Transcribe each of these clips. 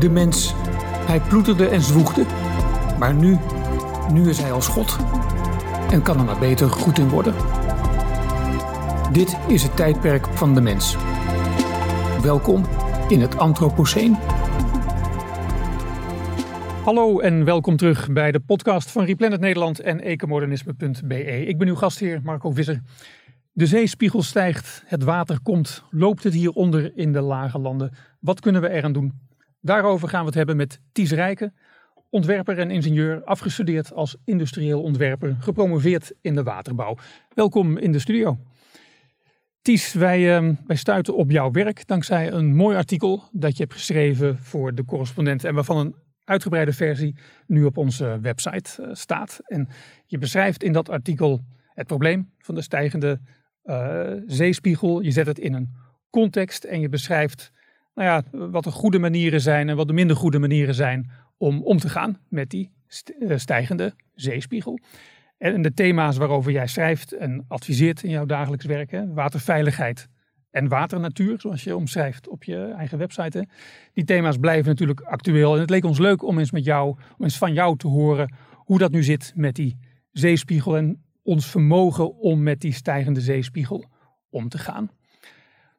de mens. Hij ploeterde en zwoegde. Maar nu, nu is hij als God. En kan er maar beter goed in worden. Dit is het tijdperk van de mens. Welkom in het Anthropoceen. Hallo en welkom terug bij de podcast van Replanet Nederland en ecomodernisme.be. Ik ben uw gastheer Marco Visser. De zeespiegel stijgt, het water komt. Loopt het hieronder in de lage landen? Wat kunnen we eraan doen? Daarover gaan we het hebben met Ties Rijken, ontwerper en ingenieur, afgestudeerd als industrieel ontwerper, gepromoveerd in de waterbouw. Welkom in de studio. Ties, wij, uh, wij stuiten op jouw werk dankzij een mooi artikel dat je hebt geschreven voor de correspondent en waarvan een uitgebreide versie nu op onze website uh, staat. En je beschrijft in dat artikel het probleem van de stijgende uh, zeespiegel. Je zet het in een context en je beschrijft nou ja, wat de goede manieren zijn en wat de minder goede manieren zijn om om te gaan met die eh, stijgende zeespiegel. En de thema's waarover jij schrijft en adviseert in jouw dagelijks werk, waterveiligheid en waternatuur, zoals je omschrijft op je eigen website. Die thema's blijven natuurlijk actueel. En het leek ons leuk om eens met jou, om eens van jou te horen hoe dat nu zit met die zeespiegel en ons vermogen om met die stijgende zeespiegel om te gaan.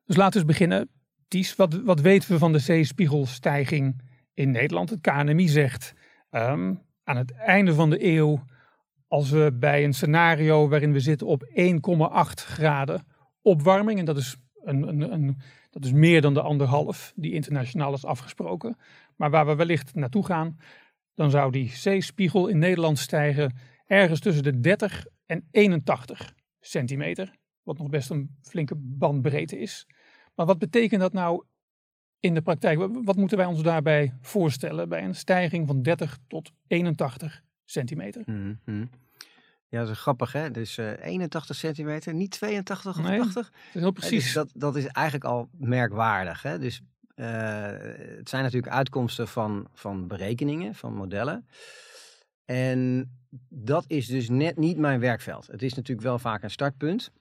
Dus laten we eens beginnen. Wat, wat weten we van de zeespiegelstijging in Nederland? Het KNMI zegt um, aan het einde van de eeuw, als we bij een scenario waarin we zitten op 1,8 graden opwarming, en dat is, een, een, een, dat is meer dan de anderhalf die internationaal is afgesproken, maar waar we wellicht naartoe gaan, dan zou die zeespiegel in Nederland stijgen ergens tussen de 30 en 81 centimeter, wat nog best een flinke bandbreedte is. Maar wat betekent dat nou in de praktijk? Wat moeten wij ons daarbij voorstellen bij een stijging van 30 tot 81 centimeter? Mm -hmm. Ja, dat is grappig hè. Dus uh, 81 centimeter, niet 82 of nee, 80. Dat is heel precies. Dus dat, dat is eigenlijk al merkwaardig. Hè? Dus uh, het zijn natuurlijk uitkomsten van, van berekeningen, van modellen. En dat is dus net niet mijn werkveld. Het is natuurlijk wel vaak een startpunt.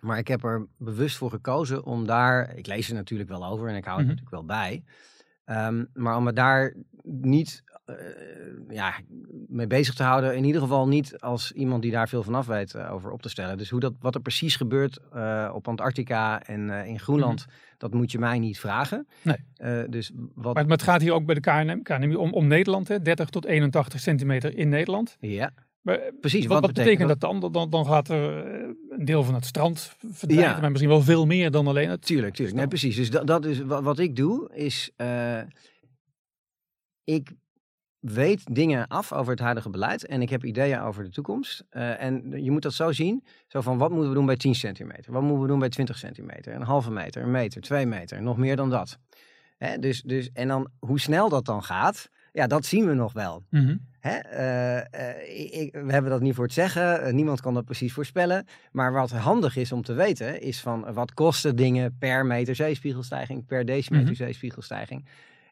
Maar ik heb er bewust voor gekozen om daar, ik lees er natuurlijk wel over en ik hou het mm -hmm. natuurlijk wel bij. Um, maar om me daar niet uh, ja, mee bezig te houden. In ieder geval niet als iemand die daar veel van af weet uh, over op te stellen. Dus hoe dat, wat er precies gebeurt uh, op Antarctica en in Groenland, mm -hmm. dat moet je mij niet vragen. Nee. dus wat... maar, het gaat hier ook bij de KNM, KNM om, om Nederland, hè? 30 tot 81 centimeter in Nederland. Ja. Maar, Precies, wat, wat betekent, dat dan? dan? Dan gaat er een deel van het strand verdwijnen, ja. maar misschien wel veel meer dan alleen het. Tuurlijk, tuurlijk. Nee, precies. Dus dat, dat is wat, wat ik doe, is uh, ik weet dingen af over het huidige beleid en ik heb ideeën over de toekomst. Uh, en je moet dat zo zien, zo van wat moeten we doen bij 10 centimeter? Wat moeten we doen bij 20 centimeter? Een halve meter, een meter, twee meter, nog meer dan dat. Hè? Dus, dus, en dan hoe snel dat dan gaat, ja, dat zien we nog wel. Mm -hmm. Hè? Uh, uh, ik, we hebben dat niet voor het zeggen. Uh, niemand kan dat precies voorspellen. Maar wat handig is om te weten, is van wat kosten dingen per meter zeespiegelstijging, per decimeter mm -hmm. zeespiegelstijging.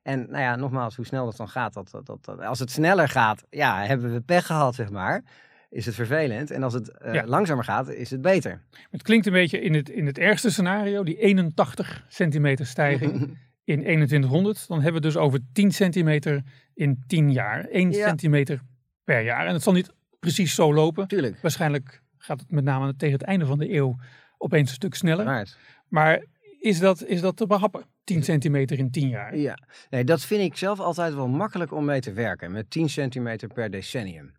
En nou ja, nogmaals, hoe snel dat dan gaat, dat, dat, dat, als het sneller gaat, ja, hebben we pech gehad, zeg maar. Is het vervelend. En als het ja. langzamer gaat, is het beter. Het klinkt een beetje in het, in het ergste scenario, die 81 centimeter stijging. in 2100, dan hebben we dus over 10 centimeter in 10 jaar. 1 ja. centimeter per jaar. En het zal niet precies zo lopen. Tuurlijk. Waarschijnlijk gaat het met name tegen het einde van de eeuw opeens een stuk sneller. Right. Maar is dat, is dat te behappen? 10 centimeter in 10 jaar? Ja, nee, dat vind ik zelf altijd wel makkelijk om mee te werken. Met 10 centimeter per decennium.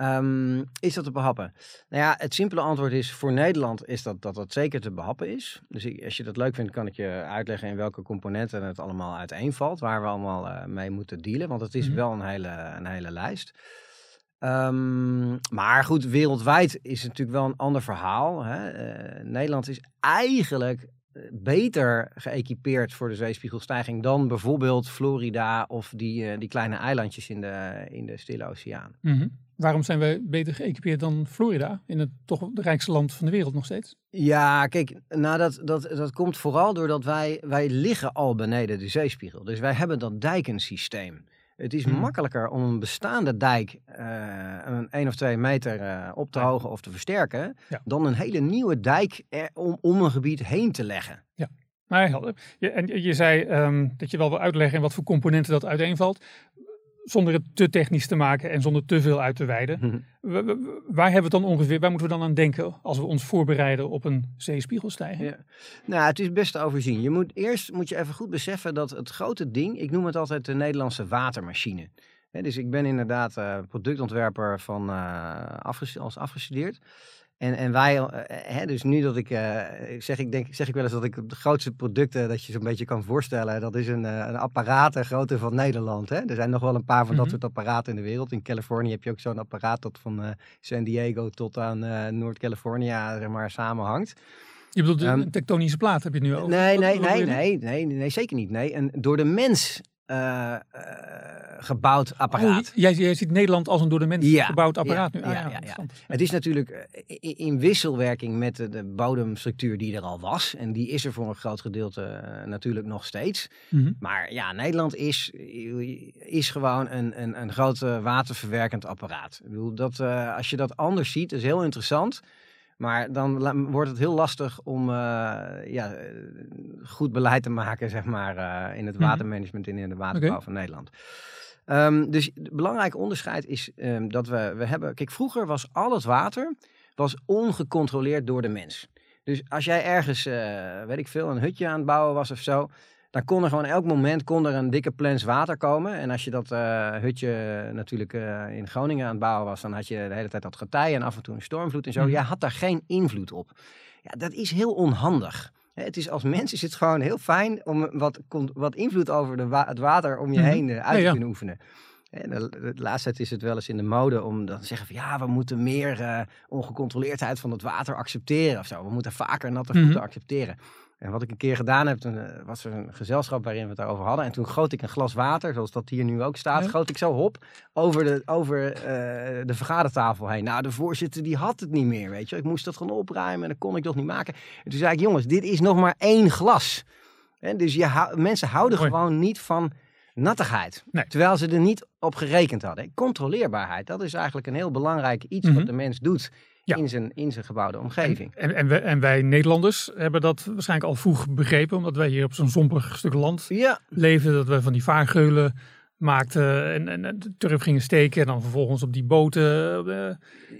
Um, is dat te behappen? Nou ja, het simpele antwoord is voor Nederland is dat dat, dat zeker te behappen is. Dus ik, als je dat leuk vindt, kan ik je uitleggen in welke componenten het allemaal uiteenvalt. Waar we allemaal uh, mee moeten dealen. Want het is mm -hmm. wel een hele, een hele lijst. Um, maar goed, wereldwijd is het natuurlijk wel een ander verhaal. Hè? Uh, Nederland is eigenlijk beter geëquipeerd voor de zeespiegelstijging dan bijvoorbeeld Florida of die, uh, die kleine eilandjes in de, in de Stille Oceaan. Mm -hmm. Waarom zijn we beter geëquipeerd dan Florida, in het toch het rijkste land van de wereld nog steeds? Ja, kijk, nou dat, dat, dat komt vooral doordat wij, wij liggen al beneden de zeespiegel. Dus wij hebben dat dijkensysteem. Het is hmm. makkelijker om een bestaande dijk uh, een 1 of 2 meter uh, op te hogen of te versterken, ja. dan een hele nieuwe dijk om, om een gebied heen te leggen. Ja. Nou, helder. Je, en je zei ehm, dat je wel wil uitleggen in wat voor componenten dat uiteenvalt. Zonder het te technisch te maken en zonder te veel uit te wijden. Mhm. Wa- wa- Waar hebben we dan ongeveer, waar moeten we dan aan denken als we ons voorbereiden op een zeespiegelstijging? Ja. Nou, het is best te overzien. Je moet, eerst moet je even goed beseffen dat het grote ding, ik noem het altijd de Nederlandse watermachine. Dus ik ben inderdaad eh, productontwerper van, eh, afges- als afgestudeerd. En, en wij, eh, hè, dus nu dat ik, eh, zeg, ik denk, zeg ik wel eens dat ik de grootste producten dat je zo'n beetje kan voorstellen, dat is een, eh, een apparaat de grootte van Nederland. Hè? Er zijn nog wel een paar van dat Mhm. soort apparaten in de wereld. In Californië heb je ook zo'n apparaat dat van San Diego tot aan Noord-California zeg maar, samenhangt. Je bedoelt de Ehm, een tektonische plaat heb je het nu over? Nee, nee, nee, nee, nee, nee, zeker niet. Nee, een door de mens eh, eh, gebouwd apparaat. Oh, jij, jij ziet Nederland als een door de mens Ja, gebouwd apparaat ja, nu. Ah, ja, ja, ja. interessant. Het is natuurlijk eh, in wisselwerking met de, de bodemstructuur die er al was. En die is er voor een groot gedeelte natuurlijk nog steeds. Mhm. Maar ja, Nederland is, is gewoon een, een, een groot waterverwerkend apparaat. Ik bedoel, dat, als je dat anders ziet, is heel interessant. Maar dan wordt het heel lastig om eh, ja, goed beleid te maken, zeg maar, eh, in het Mhm. watermanagement en in de waterbouw van Nederland. Ehm, dus het belangrijke onderscheid is ehm, dat we, we hebben... Kijk, vroeger was al het water was ongecontroleerd door de mens. Dus als jij ergens, eh, weet ik veel, een hutje aan het bouwen was of zo... dan kon er gewoon elk moment kon er een dikke plens water komen. En als je dat eh, hutje natuurlijk eh, in Groningen aan het bouwen was... dan had je de hele tijd dat getij en af en toe een stormvloed en zo. Mhm. Jij had daar geen invloed op. Ja, dat is heel onhandig. Het is als mens is het gewoon heel fijn om wat, wat invloed over de wa- het water om je Mhm. heen eh, uit te ja. kunnen oefenen. En de, de laatste tijd is het wel eens in de mode om dan te zeggen van ja, we moeten meer ongecontroleerdheid van het water accepteren of zo. We moeten vaker natte voeten Mhm. accepteren. En wat ik een keer gedaan heb, toen eh, was er een gezelschap waarin we het daarover hadden. En toen goot ik een glas water, zoals dat hier nu ook staat, Ja. goot ik zo hop over de, over, eh, de vergadertafel heen. Nou, de voorzitter die had het niet meer, weet je. Ik moest dat gewoon opruimen en dat kon ik toch niet maken. En toen zei ik, jongens, dit is nog maar één glas. Hè, dus je hou- mensen houden Mooi. gewoon niet van nattigheid. Nee. Terwijl ze er niet op gerekend hadden. Controleerbaarheid, dat is eigenlijk een heel belangrijk iets Mhm. wat de mens doet Ja. in, zijn, in zijn gebouwde omgeving. En, en, wij, en wij Nederlanders hebben dat waarschijnlijk al vroeg begrepen, omdat wij hier op zo'n zompig stuk land Ja, leefden, dat we van die vaargeulen maakten en, en, de turf gingen steken en dan vervolgens op die boten eh,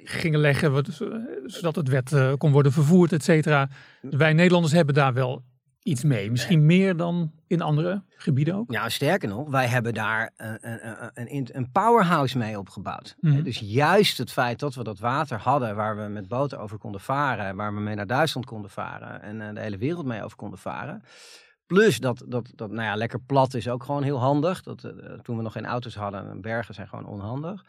gingen leggen, wat- zodat het wet eh, kon worden vervoerd, et cetera. Wij Nederlanders hebben daar wel iets mee, misschien meer dan in andere gebieden ook. Nou, sterker nog, wij hebben daar een, een, een, een powerhouse mee opgebouwd. Mhm. Dus juist het feit dat we dat water hadden waar we met boten over konden varen, waar we mee naar Duitsland konden varen en eh, de hele wereld mee over konden varen. Plus dat, dat, dat nou ja, lekker plat is ook gewoon heel handig. Dat, eh, toen we nog geen auto's hadden, bergen zijn gewoon onhandig.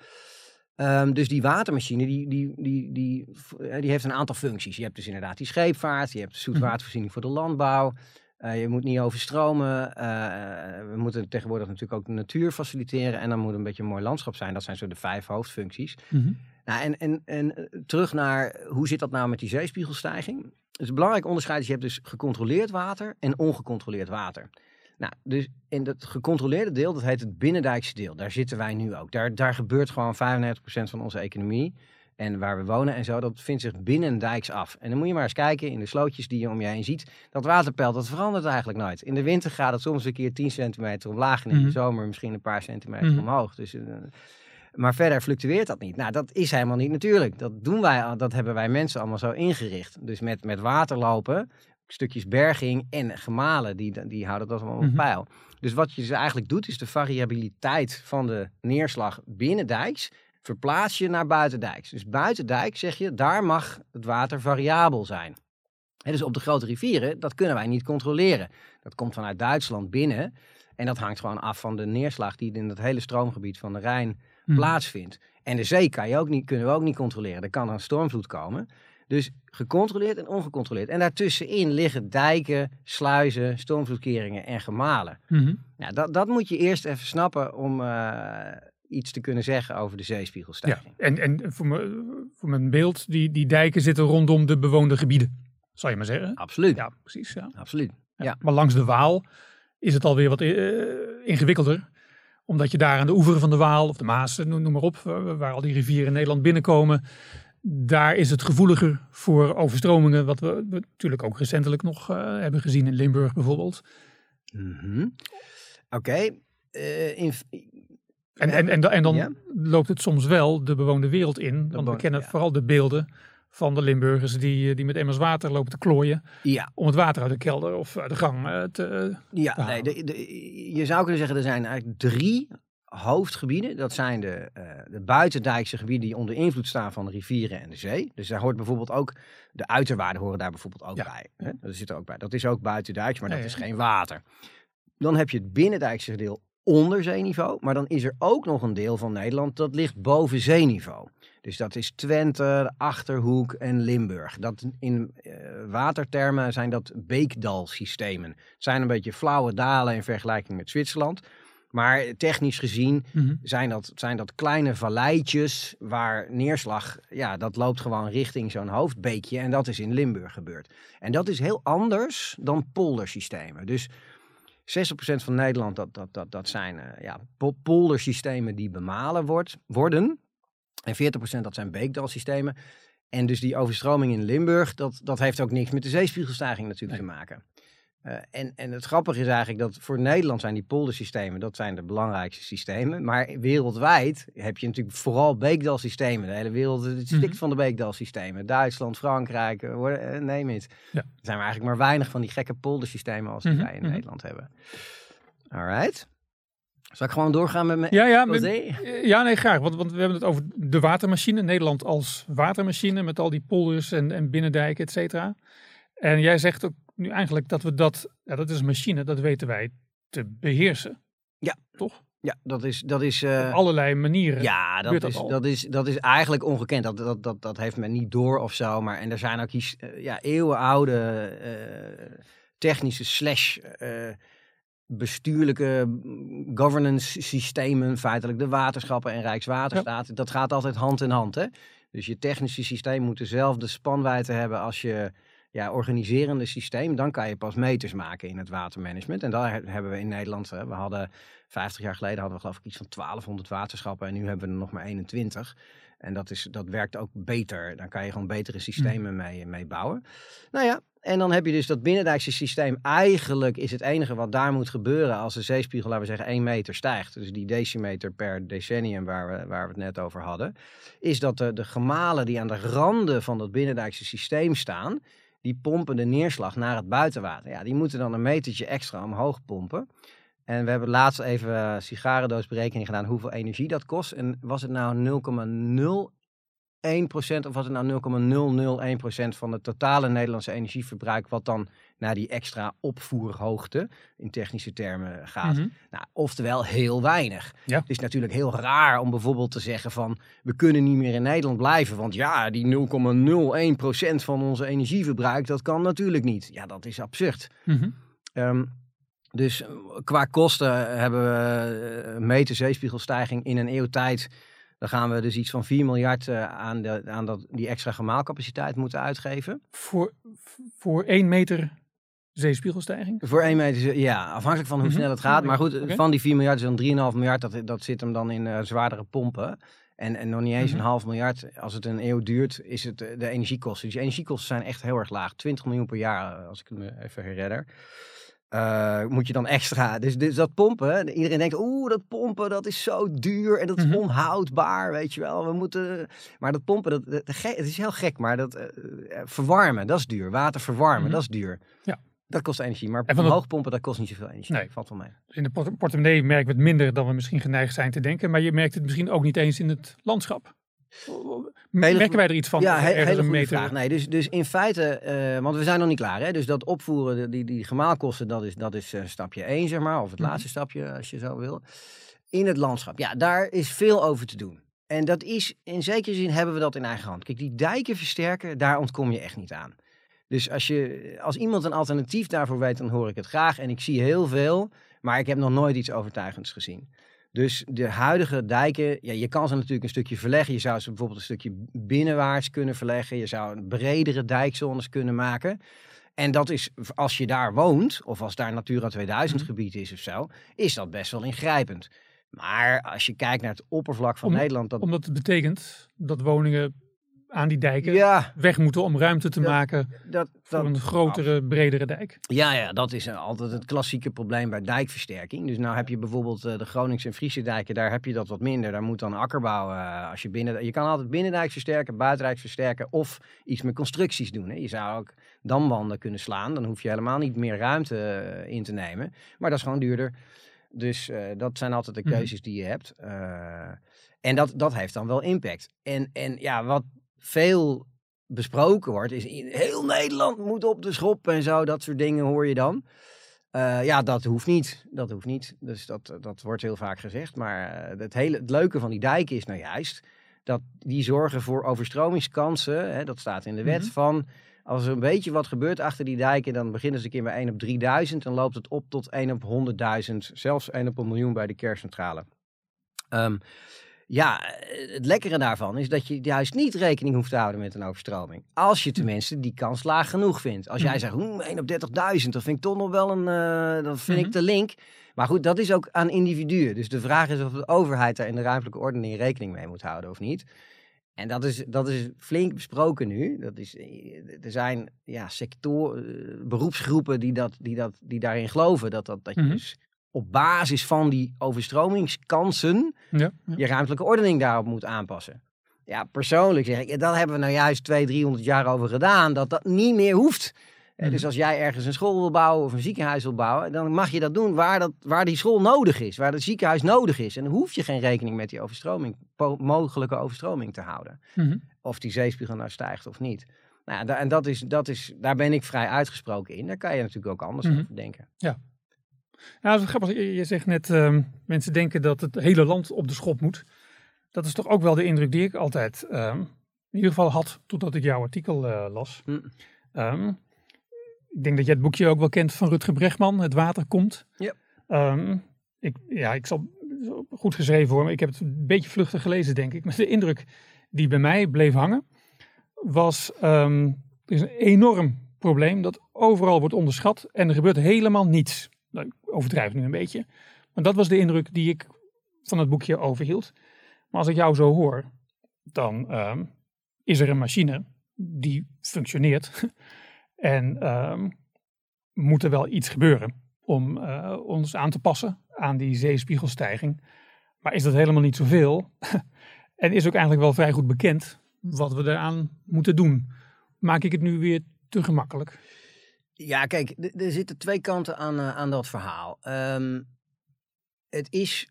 Ehm, dus die watermachine, die, die, die, die, eh, die heeft een aantal functies. Je hebt dus inderdaad die scheepvaart, je hebt zoetwatervoorziening voor de landbouw. Eh, je moet niet overstromen. eh, we moeten tegenwoordig natuurlijk ook de natuur faciliteren. En dan moet een beetje een mooi landschap zijn. Dat zijn zo de vijf hoofdfuncties. Mhm. Nou, en, en, en eh, terug naar hoe zit dat nou met die zeespiegelstijging? Dus een belangrijk onderscheid is, je hebt dus gecontroleerd water en ongecontroleerd water. Nou, dus in dat gecontroleerde deel, dat heet het binnendijkse deel. Daar zitten wij nu ook. Daar, daar gebeurt gewoon 95% van onze economie. En waar we wonen en zo, dat vindt zich binnendijks af. En dan moet je maar eens kijken in de slootjes die je om je heen ziet. Dat waterpeil, dat verandert eigenlijk nooit. In de winter gaat het soms een keer 10 centimeter omlaag. En in Mhm. de zomer misschien een paar centimeter Mhm. omhoog. Dus, eh, maar verder fluctueert dat niet. Nou, dat is helemaal niet natuurlijk. Dat doen wij, dat hebben wij mensen allemaal zo ingericht. Dus met, met waterlopen, stukjes berging en gemalen, die, die houden dat allemaal op Mhm. peil. Dus wat je dus eigenlijk doet, is de variabiliteit van de neerslag binnendijks verplaats je naar buitendijks. Dus buitendijk zeg je, daar mag het water variabel zijn. Hè, dus op de grote rivieren, dat kunnen wij niet controleren. Dat komt vanuit Duitsland binnen. En dat hangt gewoon af van de neerslag die in het hele stroomgebied van de Rijn Mhm. plaatsvindt. En de zee kan je ook niet, kunnen we ook niet controleren. Er kan een stormvloed komen. Dus gecontroleerd en ongecontroleerd. En daartussenin liggen dijken, sluizen, stormvloedkeringen en gemalen. Nou, dat, dat moet je eerst even snappen om eh, iets te kunnen zeggen over de Ja, zeespiegelstijging. en, en voor, me, voor mijn beeld, die, die dijken zitten rondom de bewoonde gebieden, zal je maar zeggen. Absoluut, Ja, precies. Ja. absoluut. Ja. Ja. Maar langs de Waal is het alweer wat eh, ingewikkelder. Omdat je daar aan de oeveren van de Waal of de Maas, noem, maar op, waar, al die rivieren in Nederland binnenkomen. Daar is het gevoeliger voor overstromingen, wat we, natuurlijk ook recentelijk nog uh, hebben gezien in Limburg bijvoorbeeld. Mhm. Oké. Uh, in... En, en, en, en dan ja? loopt het soms wel de bewoonde wereld in. Want we kennen ja. vooral de beelden van de Limburgers die, die met emmers water lopen te klooien. Ja. Om het water uit de kelder of uit de gang uh, te. Ja, te nee, de, de, je zou kunnen zeggen er zijn eigenlijk drie hoofdgebieden. Dat zijn de, uh, de buitendijkse gebieden die onder invloed staan van de rivieren en de zee. Dus daar hoort bijvoorbeeld ook, de uiterwaarden horen daar bijvoorbeeld ook Ja. bij. Hè? Dat zit er ook bij. Dat is ook buitendijks, maar dat Ja, is ja. geen water. Dan heb je het binnendijkse deel onder zeeniveau. Maar dan is er ook nog een deel van Nederland dat ligt boven zeeniveau. Dus dat is Twente, Achterhoek en Limburg. Dat in eh, watertermen zijn dat beekdalsystemen. Het zijn een beetje flauwe dalen in vergelijking met Zwitserland. Maar technisch gezien Mhm. zijn dat, zijn dat kleine valleitjes waar neerslag, ja, dat loopt gewoon richting zo'n hoofdbeekje. En dat is in Limburg gebeurd. En dat is heel anders dan poldersystemen. Dus 60% van Nederland, dat, dat, dat, dat zijn eh, ja, po- poldersystemen die bemalen wordt, worden. En 40% dat zijn beekdalsystemen. En dus die overstroming in Limburg, dat, dat heeft ook niks met de zeespiegelstijging natuurlijk te maken. Eh, en, en het grappige is eigenlijk dat voor Nederland zijn die poldersystemen, dat zijn de belangrijkste systemen. Maar wereldwijd heb je natuurlijk vooral beekdalsystemen. De hele wereld het stikt Mhm. van de beekdalsystemen. Duitsland, Frankrijk, eh, hoor, eh, neem het. Ja. Er zijn maar eigenlijk maar weinig van die gekke poldersystemen als die Mhm, wij in mhm. Nederland hebben. Alright. Zal ik gewoon doorgaan met mijn Ja, ja, met- ja, nee, graag. Want, want we hebben het over de watermachine. Nederland als watermachine met al die polders en, en binnendijken, et cetera. En jij zegt ook nu eigenlijk dat we dat, ja, dat is een machine, dat weten wij te beheersen. Ja. Toch? Ja, dat is... Dat is eh, Op allerlei manieren. Ja, dat is, al. dat, is, dat is eigenlijk ongekend. Dat, dat, dat, dat heeft men niet door of zo. Maar, en er zijn ook eh, ja, eeuwenoude eh, technische slash bestuurlijke mm, governance systemen. Feitelijk de waterschappen en Rijkswaterstaat. Dat gaat altijd hand in hand. Hè? Dus je technische systeem moet dezelfde spanwijdte hebben als je ja, organiserende systeem. Dan kan je pas meters maken in het watermanagement. En daar he- hebben we in Nederland... we hadden 50 jaar geleden hadden we geloof ik iets van 1200 waterschappen en nu hebben we er nog maar 21. En dat, is, dat werkt ook beter. Dan kan je gewoon betere systemen mee, mee bouwen. Nou ja, en dan heb je dus dat binnendijkse systeem. Eigenlijk is het enige wat daar moet gebeuren als de zeespiegel, laten we zeggen, 1 meter stijgt. Dus die decimeter per decennium waar we, waar we het net over hadden. Is dat de, de gemalen die aan de randen van dat binnendijkse systeem staan, die pompen de neerslag naar het buitenwater. Ja, die moeten dan een metertje extra omhoog pompen. En we hebben laatst even eh, sigarendoosberekening gedaan hoeveel energie dat kost. En was het nou 0,01% of was het nou 0,001% van het totale Nederlandse energieverbruik wat dan naar die extra opvoerhoogte in technische termen gaat. Mhm. Nou, oftewel heel weinig. Ja. Het is natuurlijk heel raar om bijvoorbeeld te zeggen van we kunnen niet meer in Nederland blijven. Want ja, die 0,01% van onze energieverbruik, dat kan natuurlijk niet. Ja, dat is absurd. Mhm. Ehm, dus qua kosten hebben we eh, een meter zeespiegelstijging in een eeuw tijd. Dan gaan we dus iets van 4 miljard eh, aan, de, aan dat, die extra gemaalcapaciteit moeten uitgeven. Voor, voor één meter zeespiegelstijging. Voor 1 meter, ja, afhankelijk van hoe Mhm. snel het gaat. Maar goed, van die 4 miljard is dan 3,5 miljard, dat, dat zit hem dan in eh, zwaardere pompen. En, en nog niet eens Mhm. een half miljard, als het een eeuw duurt, is het eh, de energiekosten. Dus die energiekosten zijn echt heel erg laag. 20 miljoen per jaar, als ik me even herinner. Eh, moet je dan extra. Dus, dus dat pompen, iedereen denkt, oeh, dat pompen, dat is zo duur en dat is Mhm. onhoudbaar, weet je wel. We moeten. Maar dat pompen, dat, het is heel gek, maar dat eh, eh, verwarmen, dat is duur. Water verwarmen, Mhm. dat is duur. Ja. Dat kost energie, maar omhoog pompen, dat kost niet zoveel energie. Nee. Valt wel mee. Dus in de port- portemonnee merken we het minder dan we misschien geneigd zijn te denken. Maar je merkt het misschien ook niet eens in het landschap. Merken wij er iets van? ja, he- ergens hele goede vraag. Nee, dus, dus in feite, eh, want we zijn nog niet klaar. Hè? Dus dat opvoeren, die, die gemaalkosten, dat is, dat is eh, stapje 1, zeg maar. Of het Mhm. laatste stapje, als je zo wil. In het landschap, ja, daar is veel over te doen. En dat is, in zekere zin hebben we dat in eigen hand. Kijk, die dijken versterken, daar ontkom je echt niet aan. Dus als, je, als iemand een alternatief daarvoor weet, dan hoor ik het graag. En ik zie heel veel, maar ik heb nog nooit iets overtuigends gezien. Dus de huidige dijken, ja, je kan ze natuurlijk een stukje verleggen. Je zou ze bijvoorbeeld een stukje binnenwaarts kunnen verleggen. Je zou een bredere dijkzones kunnen maken. En dat is, als je daar woont, of als daar Natura 2000 Mhm. gebied is of zo, is dat best wel ingrijpend. Maar als je kijkt naar het oppervlak van Om- Nederland, dat Omdat het betekent dat woningen aan die dijken Ja, weg moeten om ruimte te Dat- maken dat, voor dat, een grotere, bredere dijk. Ja, ja, dat is altijd het klassieke probleem bij dijkversterking. Dus nou heb je bijvoorbeeld eh, de Groningse en Friese dijken, daar heb je dat wat minder. Daar moet dan akkerbouw, eh, als je binnen... Je kan altijd binnendijk versterken, buitendijk versterken of iets met constructies doen. Hè. Je zou ook damwanden kunnen slaan, dan hoef je helemaal niet meer ruimte eh, in te nemen. Maar dat is gewoon duurder. Dus eh, dat zijn altijd de Mhm. keuzes die je hebt. Eh, en dat, dat heeft dan wel impact. En, en ja, wat veel besproken wordt, is in heel Nederland moet op de schop en zo, dat soort dingen hoor je dan. Eh, ja, dat hoeft niet. Dat hoeft niet. Dus dat, dat wordt heel vaak gezegd. Maar eh, het, hele, het leuke van die dijken is nou juist dat die zorgen voor overstromingskansen. Hè, dat staat in de wet Mhm. van. Als er een beetje wat gebeurt achter die dijken, dan beginnen ze een keer bij 1 op 3000. Dan loopt het op tot 1 op 100.000, zelfs 1 op een miljoen bij de kerncentrale. Ehm, ja, eh, het lekkere daarvan is dat je juist niet rekening hoeft te houden met een overstroming. Als je tenminste die kans laag genoeg vindt. Als jij Mhm. zegt, "Oeh, 1 op 30.000, dat vind ik toch nog wel een, eh dat vind Mhm. ik de link. Maar goed, dat is ook aan individuen. Dus de vraag is of de overheid daar in de ruimtelijke ordening rekening mee moet houden of niet. En dat is, dat is flink besproken nu. Dat is, eh, er zijn ja, sector, beroepsgroepen die, dat, die, dat, die daarin geloven. Dat, dat, dat je Mhm. dus op basis van die overstromingskansen Ja, ja. je ruimtelijke ordening daarop moet aanpassen. Ja, persoonlijk zeg ik, dat hebben we nou juist 200, 300 jaar over gedaan, dat dat niet meer hoeft. Mhm. Dus als jij ergens een school wil bouwen of een ziekenhuis wil bouwen, dan mag je dat doen waar, dat, waar die school nodig is, waar het ziekenhuis nodig is. En dan hoef je geen rekening met die overstroming, mogelijke overstroming te houden. Mhm. Of die zeespiegel nou stijgt of niet. Nou, en dat is, dat is, daar ben ik vrij uitgesproken in. Daar kan je natuurlijk ook anders Mhm. over denken. Ja, dat is grappig. Je zegt net, ehm, mensen denken dat het hele land op de schop moet. Dat is toch ook wel de indruk die ik altijd ehm, in ieder geval had totdat ik jouw artikel eh, las. Hm. Ehm, ik denk dat jij het boekje ook wel kent van Rutger Bregman, Het water komt. Ja. Ik, ja, ik zal goed geschreven hoor, maar ik heb het een beetje vluchtig gelezen denk ik. Maar de indruk die bij mij bleef hangen was, ehm, er is een enorm probleem dat overal wordt onderschat en er gebeurt helemaal niets. Nou, ik overdrijf nu een beetje. Maar dat was de indruk die ik van het boekje overhield. Maar als ik jou zo hoor, dan ehm, is er een machine die functioneert. en ehm, moet er wel iets gebeuren om eh, ons aan te passen aan die zeespiegelstijging. Maar is dat helemaal niet zoveel? en is ook eigenlijk wel vrij goed bekend wat we daaraan moeten doen. Maak ik het nu weer te gemakkelijk? Ja, kijk, er zitten twee kanten aan, eh, aan dat verhaal. Ehm, het is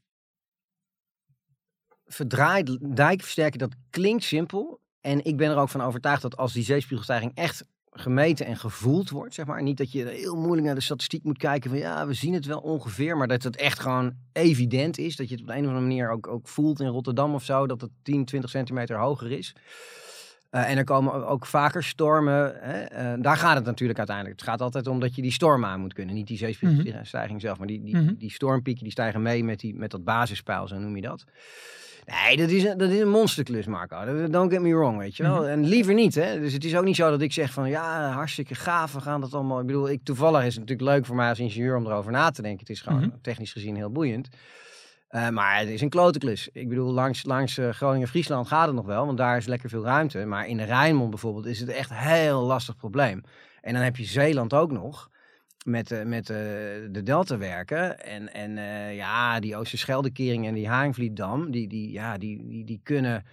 verdraaid dijkversterken, dat klinkt simpel. En ik ben er ook van overtuigd dat als die zeespiegelstijging echt gemeten en gevoeld wordt, zeg maar. Niet dat je heel moeilijk naar de statistiek moet kijken van ja, we zien het wel ongeveer, maar dat het echt gewoon evident is. Dat je het op de een of andere manier ook, ook voelt in Rotterdam of zo, dat het 10, 20 centimeter hoger is. Eh, en er komen ook vaker stormen. Hè? eh, daar gaat het natuurlijk uiteindelijk. Het gaat altijd om dat je die storm aan moet kunnen. Niet die zeespiegelstijging zelf, maar die, die, Mhm. die stormpieken die stijgen mee met, die, met dat basispeil, zo noem je dat. Nee, dat is, een, dat is een monsterklus, Marco. Don't get me wrong, weet je wel. Mhm. En liever niet, hè. Dus het is ook niet zo dat ik zeg van... ja, hartstikke gaaf, we gaan dat allemaal... Ik bedoel, ik, toevallig is het natuurlijk leuk voor mij als ingenieur om erover na te denken. Het is gewoon Mhm. technisch gezien heel boeiend. Eh, maar het is een klote klus. Ik bedoel, langs, langs eh, Groningen-Friesland gaat het nog wel, want daar is lekker veel ruimte. Maar in de Rijnmond bijvoorbeeld is het echt een heel lastig probleem. En dan heb je Zeeland ook nog, met, eh, met de deltawerken. En, en ja, die Oosterscheldekering en die Haringvlietdam, die, die, ja, die, die, die kunnen...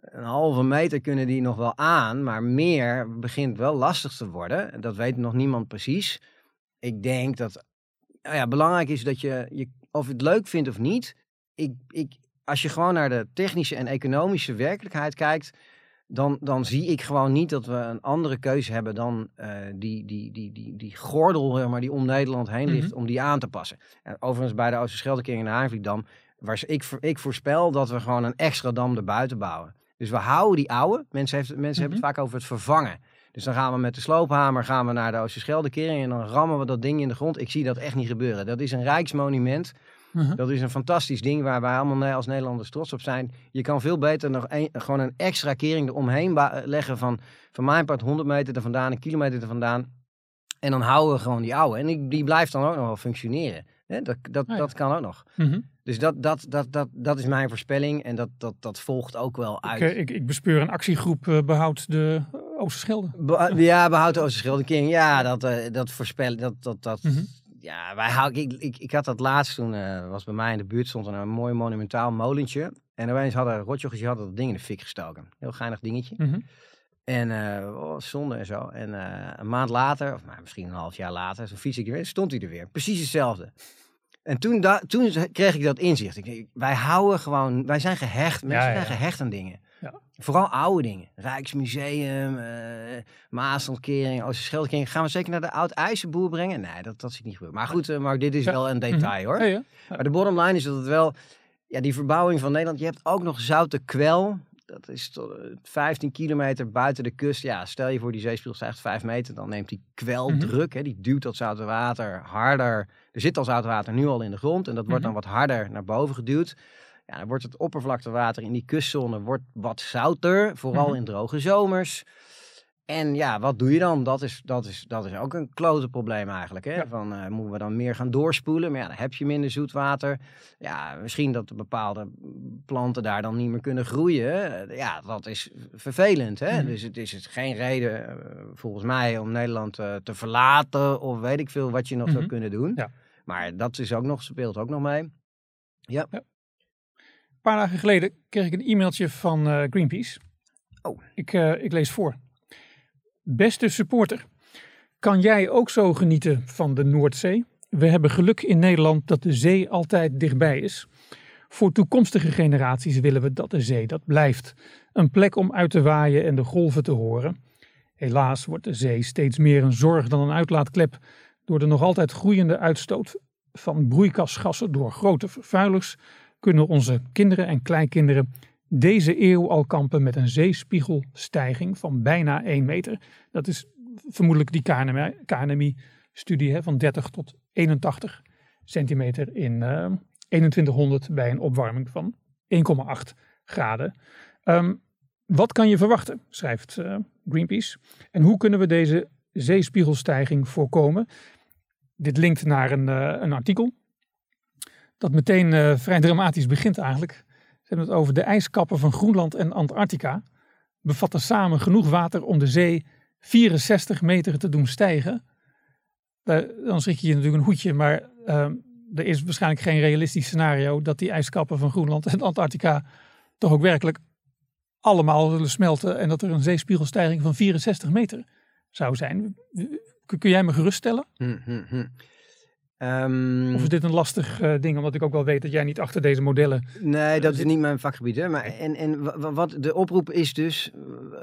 Een halve meter kunnen die nog wel aan, maar meer begint wel lastig te worden. Dat weet nog niemand precies. Ik denk dat nou ja, belangrijk is dat je, je, of je het leuk vindt of niet, ik, ik, als je gewoon naar de technische en economische werkelijkheid kijkt, dan, dan zie ik gewoon niet dat we een andere keuze hebben dan eh, die, die, die, die, die gordel maar, die om Nederland heen ligt, om die aan te passen. En overigens bij de Oosterscheldekering en de Haarvlietdam, waar ik, voor- ik voorspel dat we gewoon een extra dam erbuiten bouwen. Dus we houden die oude, mensen, heeft, mensen hebben het vaak over het vervangen. Dus dan gaan we met de sloophamer gaan we naar de Oosterscheldekering en dan rammen we dat ding in de grond. Ik zie dat echt niet gebeuren. Dat is een rijksmonument. Mhm. Dat is een fantastisch ding waar wij allemaal als Nederlanders trots op zijn. Je kan veel beter nog een, gewoon een extra kering eromheen leggen van, van mijn part 100 meter er vandaan, een kilometer er vandaan. En dan houden we gewoon die oude. En die, die blijft dan ook nog wel functioneren. Hè, dat, dat, Ah, ja. dat kan ook nog. Mhm. Dus dat, dat, dat, dat, dat is mijn voorspelling en dat, dat, dat volgt ook wel uit. Ik, eh, ik, ik bespeur een actiegroep eh, behoud de eh, Oosterschelde. Be- ja, behoud de Oosterschelde King. Ja, dat, eh, dat voorspellen. Dat, dat, dat, Mhm. Ja, wij. Ik, ik, ik had dat laatst toen. eh, was bij mij in de buurt stond een mooi monumentaal molentje. En opeens hadden rotjochjes die hadden dat ding in de fik gestoken. Heel geinig dingetje. Mhm. En eh oh, zonde en zo. En eh, een maand later, of nou, misschien een half jaar later, zo fiets ik er weer, stond hij er weer. Precies hetzelfde. En toen, da- toen kreeg ik dat inzicht. Ik, wij houden gewoon, wij zijn gehecht. Mensen ja, zijn gehecht aan dingen. Ja. Vooral oude dingen. Rijksmuseum, eh Maaslandkering, Oosterscheldekering. Gaan we zeker naar de oud-IJzerboer brengen? Nee, dat, dat zie ik niet gebeuren. Maar goed, eh, maar dit is wel een detail hoor. Ja, ja. Maar de bottom line is dat het wel, ja, die verbouwing van Nederland. Je hebt ook nog Zoute Kwel. Dat is tot, eh, 15 kilometer buiten de kust. Ja, stel je voor die zeespiegel stijgt 5 meter. Dan neemt die kwel Mhm. Hè, die duwt dat zoute water harder. Er zit al zout water nu al in de grond. En dat wordt dan Mhm. wat harder naar boven geduwd. Ja, dan wordt het oppervlaktewater in die kustzone wordt wat zouter. Vooral Mhm. in droge zomers. En ja, wat doe je dan? Dat is, dat is, dat is ook een klote probleem eigenlijk. Hè? Ja. Van, eh, moeten we dan meer gaan doorspoelen? Maar ja, dan heb je minder zoetwater. Ja, misschien dat bepaalde planten daar dan niet meer kunnen groeien. Ja, dat is vervelend. Hè? Mhm. Dus het is het geen reden, eh, volgens mij, om Nederland eh, te verlaten. Of weet ik veel wat je nog zou Mhm. kunnen doen. Ja. Maar dat is ook nog, speelt ook nog mee. Ja. Een paar dagen geleden kreeg ik een e-mailtje van Greenpeace. Oh. Ik, ik lees voor. Beste supporter, kan jij ook zo genieten van de Noordzee? We hebben geluk in Nederland dat de zee altijd dichtbij is. Voor toekomstige generaties willen we dat de zee dat blijft. Een plek om uit te waaien en de golven te horen. Helaas wordt de zee steeds meer een zorg dan een uitlaatklep door de nog altijd groeiende uitstoot van broeikasgassen door grote vervuilers kunnen onze kinderen en kleinkinderen deze eeuw al kampen met een zeespiegelstijging van bijna 1 meter. Dat is vermoedelijk die KNMI-studie van 30 tot 81 centimeter in eh, 2100 bij een opwarming van 1,8 graden. Ehm, wat kan je verwachten, schrijft eh, Greenpeace. En hoe kunnen we deze zeespiegelstijging voorkomen? Dit linkt naar een, eh, een artikel dat meteen eh, vrij dramatisch begint eigenlijk. Ze hebben het over de ijskappen van Groenland en Antarctica. Bevatten samen genoeg water om de zee 64 meter te doen stijgen. Daar- dan schrik je je natuurlijk een hoedje, maar ehm, er is waarschijnlijk geen realistisch scenario dat die ijskappen van Groenland en Antarctica toch ook werkelijk allemaal zullen smelten en dat er een zeespiegelstijging van 64 meter zou zijn. Kun jij me geruststellen? Hm, hm, hm. Ehm, Of is dit een lastig eh, ding, omdat ik ook wel weet dat jij niet achter deze modellen... Nee, dat is niet mijn vakgebied. Hè? Maar, en en wa- wa- wat de oproep is dus.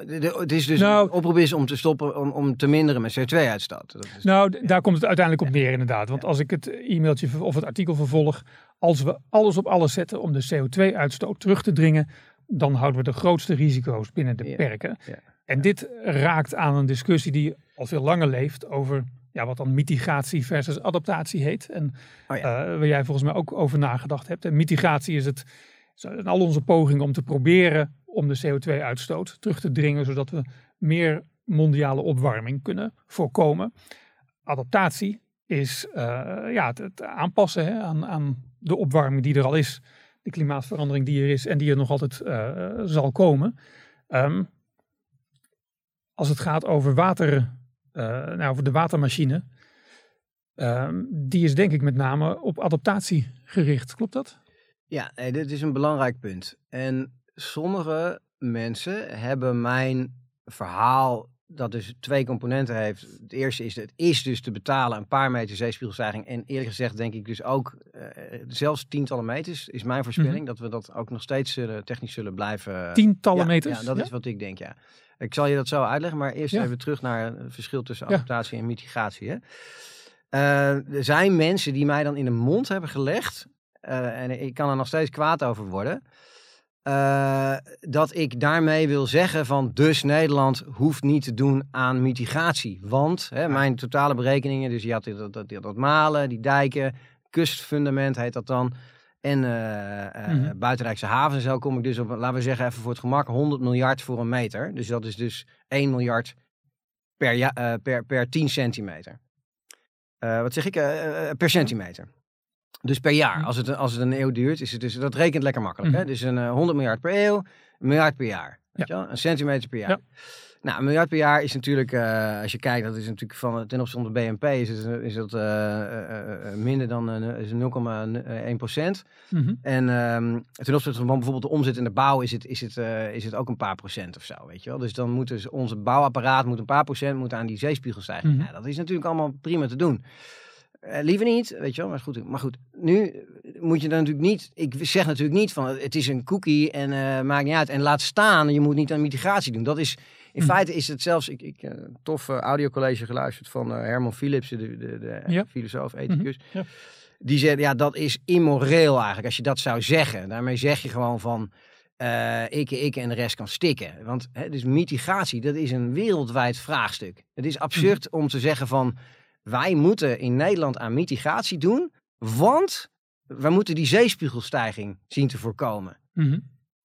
De, de- het is dus Nou- de oproep is om te stoppen, om, om te minderen met CO2-uitstoot. Dat is- Nou, daar komt het uiteindelijk op neer inderdaad. Want als ik het e-mailtje of het artikel vervolg, als we alles op alles zetten om de CO2-uitstoot terug te dringen, dan houden we de grootste risico's binnen de Ja, perken. En dit raakt aan een discussie die al veel langer leeft over ja, wat dan mitigatie versus adaptatie heet. En Oh ja. eh, waar jij volgens mij ook over nagedacht hebt. En mitigatie is het, zijn al onze pogingen om te proberen om de CO2-uitstoot terug te dringen, zodat we meer mondiale opwarming kunnen voorkomen. Adaptatie is eh, ja, het, het aanpassen hè, aan, aan de opwarming die er al is, de klimaatverandering die er is en die er nog altijd eh, zal komen. Ehm, als het gaat over water, nou, over de watermachine, ehm, die is denk ik met name op adaptatie gericht. Klopt dat? Ja, nee, dit is een belangrijk punt. En sommige mensen hebben mijn verhaal dat dus twee componenten heeft. Het eerste is, het is dus te betalen een paar meter zeespiegelstijging. En eerlijk gezegd denk ik dus ook, eh, zelfs tientallen meters is mijn voorspelling. Dat we dat ook nog steeds zullen, technisch zullen blijven... Tientallen ja, meters? Ja, dat Ja? is wat ik denk, ja. Ik zal je dat zo uitleggen, maar eerst Ja. even terug naar het verschil tussen adaptatie en mitigatie. Hè. Eh, er zijn mensen die mij dan in de mond hebben gelegd, eh, en ik kan er nog steeds kwaad over worden, eh, dat ik daarmee wil zeggen van dus Nederland hoeft niet te doen aan mitigatie. Want hè, mijn totale berekeningen, dus je had dat, dat, dat, dat malen, die dijken, kustfundament heet dat dan, en Mhm. buitenrijkse havens en zo kom ik dus op, laten we zeggen even voor het gemak, 100 miljard voor een meter. Dus dat is dus 1 miljard per, ja, eh, per, per 10 centimeter. Wat zeg ik? Per centimeter. Dus per jaar. Hm. Als het, als het een eeuw duurt, is het dus, dat rekent lekker makkelijk. hè? Mhm. Dus een eh, 100 miljard per eeuw, een miljard per jaar. Weet Ja. je wel? Een centimeter per jaar. Ja. Nou, een miljard per jaar is natuurlijk, eh, als je kijkt, dat is natuurlijk van ten opzichte van de BNP, is het, is het eh, eh, eh, minder dan eh, is 0,1 procent. Mhm. En ehm, ten opzichte van bijvoorbeeld de omzet in de bouw is het, is, het, eh, is het ook een paar procent of zo, weet je wel. Dus dan moet dus onze bouwapparaat moet een paar procent moet aan die zeespiegelstijging. Mhm. Ja, dat is natuurlijk allemaal prima te doen. Eh, liever niet, weet je wel, maar goed. Maar goed, nu eh, moet je dan natuurlijk niet, ik zeg natuurlijk niet van het is een cookie en eh, maakt niet uit. En laat staan, je moet niet aan mitigatie doen. Dat is, in Mhm. feite is het zelfs, ik ik heb een tof eh, audiocollege geluisterd van eh, Herman Philipsen, de, de, de Ja. filosoof, ethicus. ja. Die zegt, ja, dat is immoreel eigenlijk, als je dat zou zeggen. Daarmee zeg je gewoon van, eh ik, ik en de rest kan stikken. Want hè, dus mitigatie, dat is een wereldwijd vraagstuk. Het is absurd om te zeggen van, wij moeten in Nederland aan mitigatie doen, want wij moeten die zeespiegelstijging zien te voorkomen. Mhm.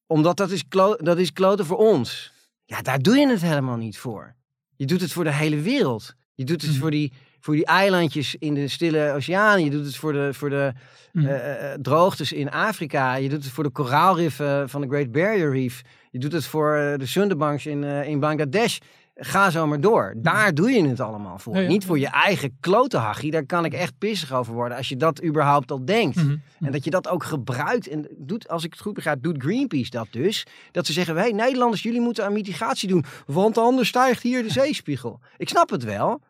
Omdat dat is, dat is kloten voor ons. Ja, daar doe je het helemaal niet voor. Je doet het voor de hele wereld. Je doet het Mhm. voor, die, voor die eilandjes in de Stille Oceaan. Je doet het voor de, voor de Mhm. eh, eh, droogtes in Afrika. Je doet het voor de koraalriffen van de Great Barrier Reef. Je doet het voor eh, de Sundarbans in, eh, in Bangladesh. Ga zo maar door. Daar doe je het allemaal voor. Ja, ja. Niet voor je eigen klotenhachie. Daar kan ik echt pissig over worden als je dat überhaupt al denkt. Mhm. En dat je dat ook gebruikt. En doet, als ik het goed begrijp, doet Greenpeace dat dus. Dat ze zeggen, hey, Nederlanders, jullie moeten aan mitigatie doen. Want anders stijgt hier de zeespiegel. Ik snap het wel.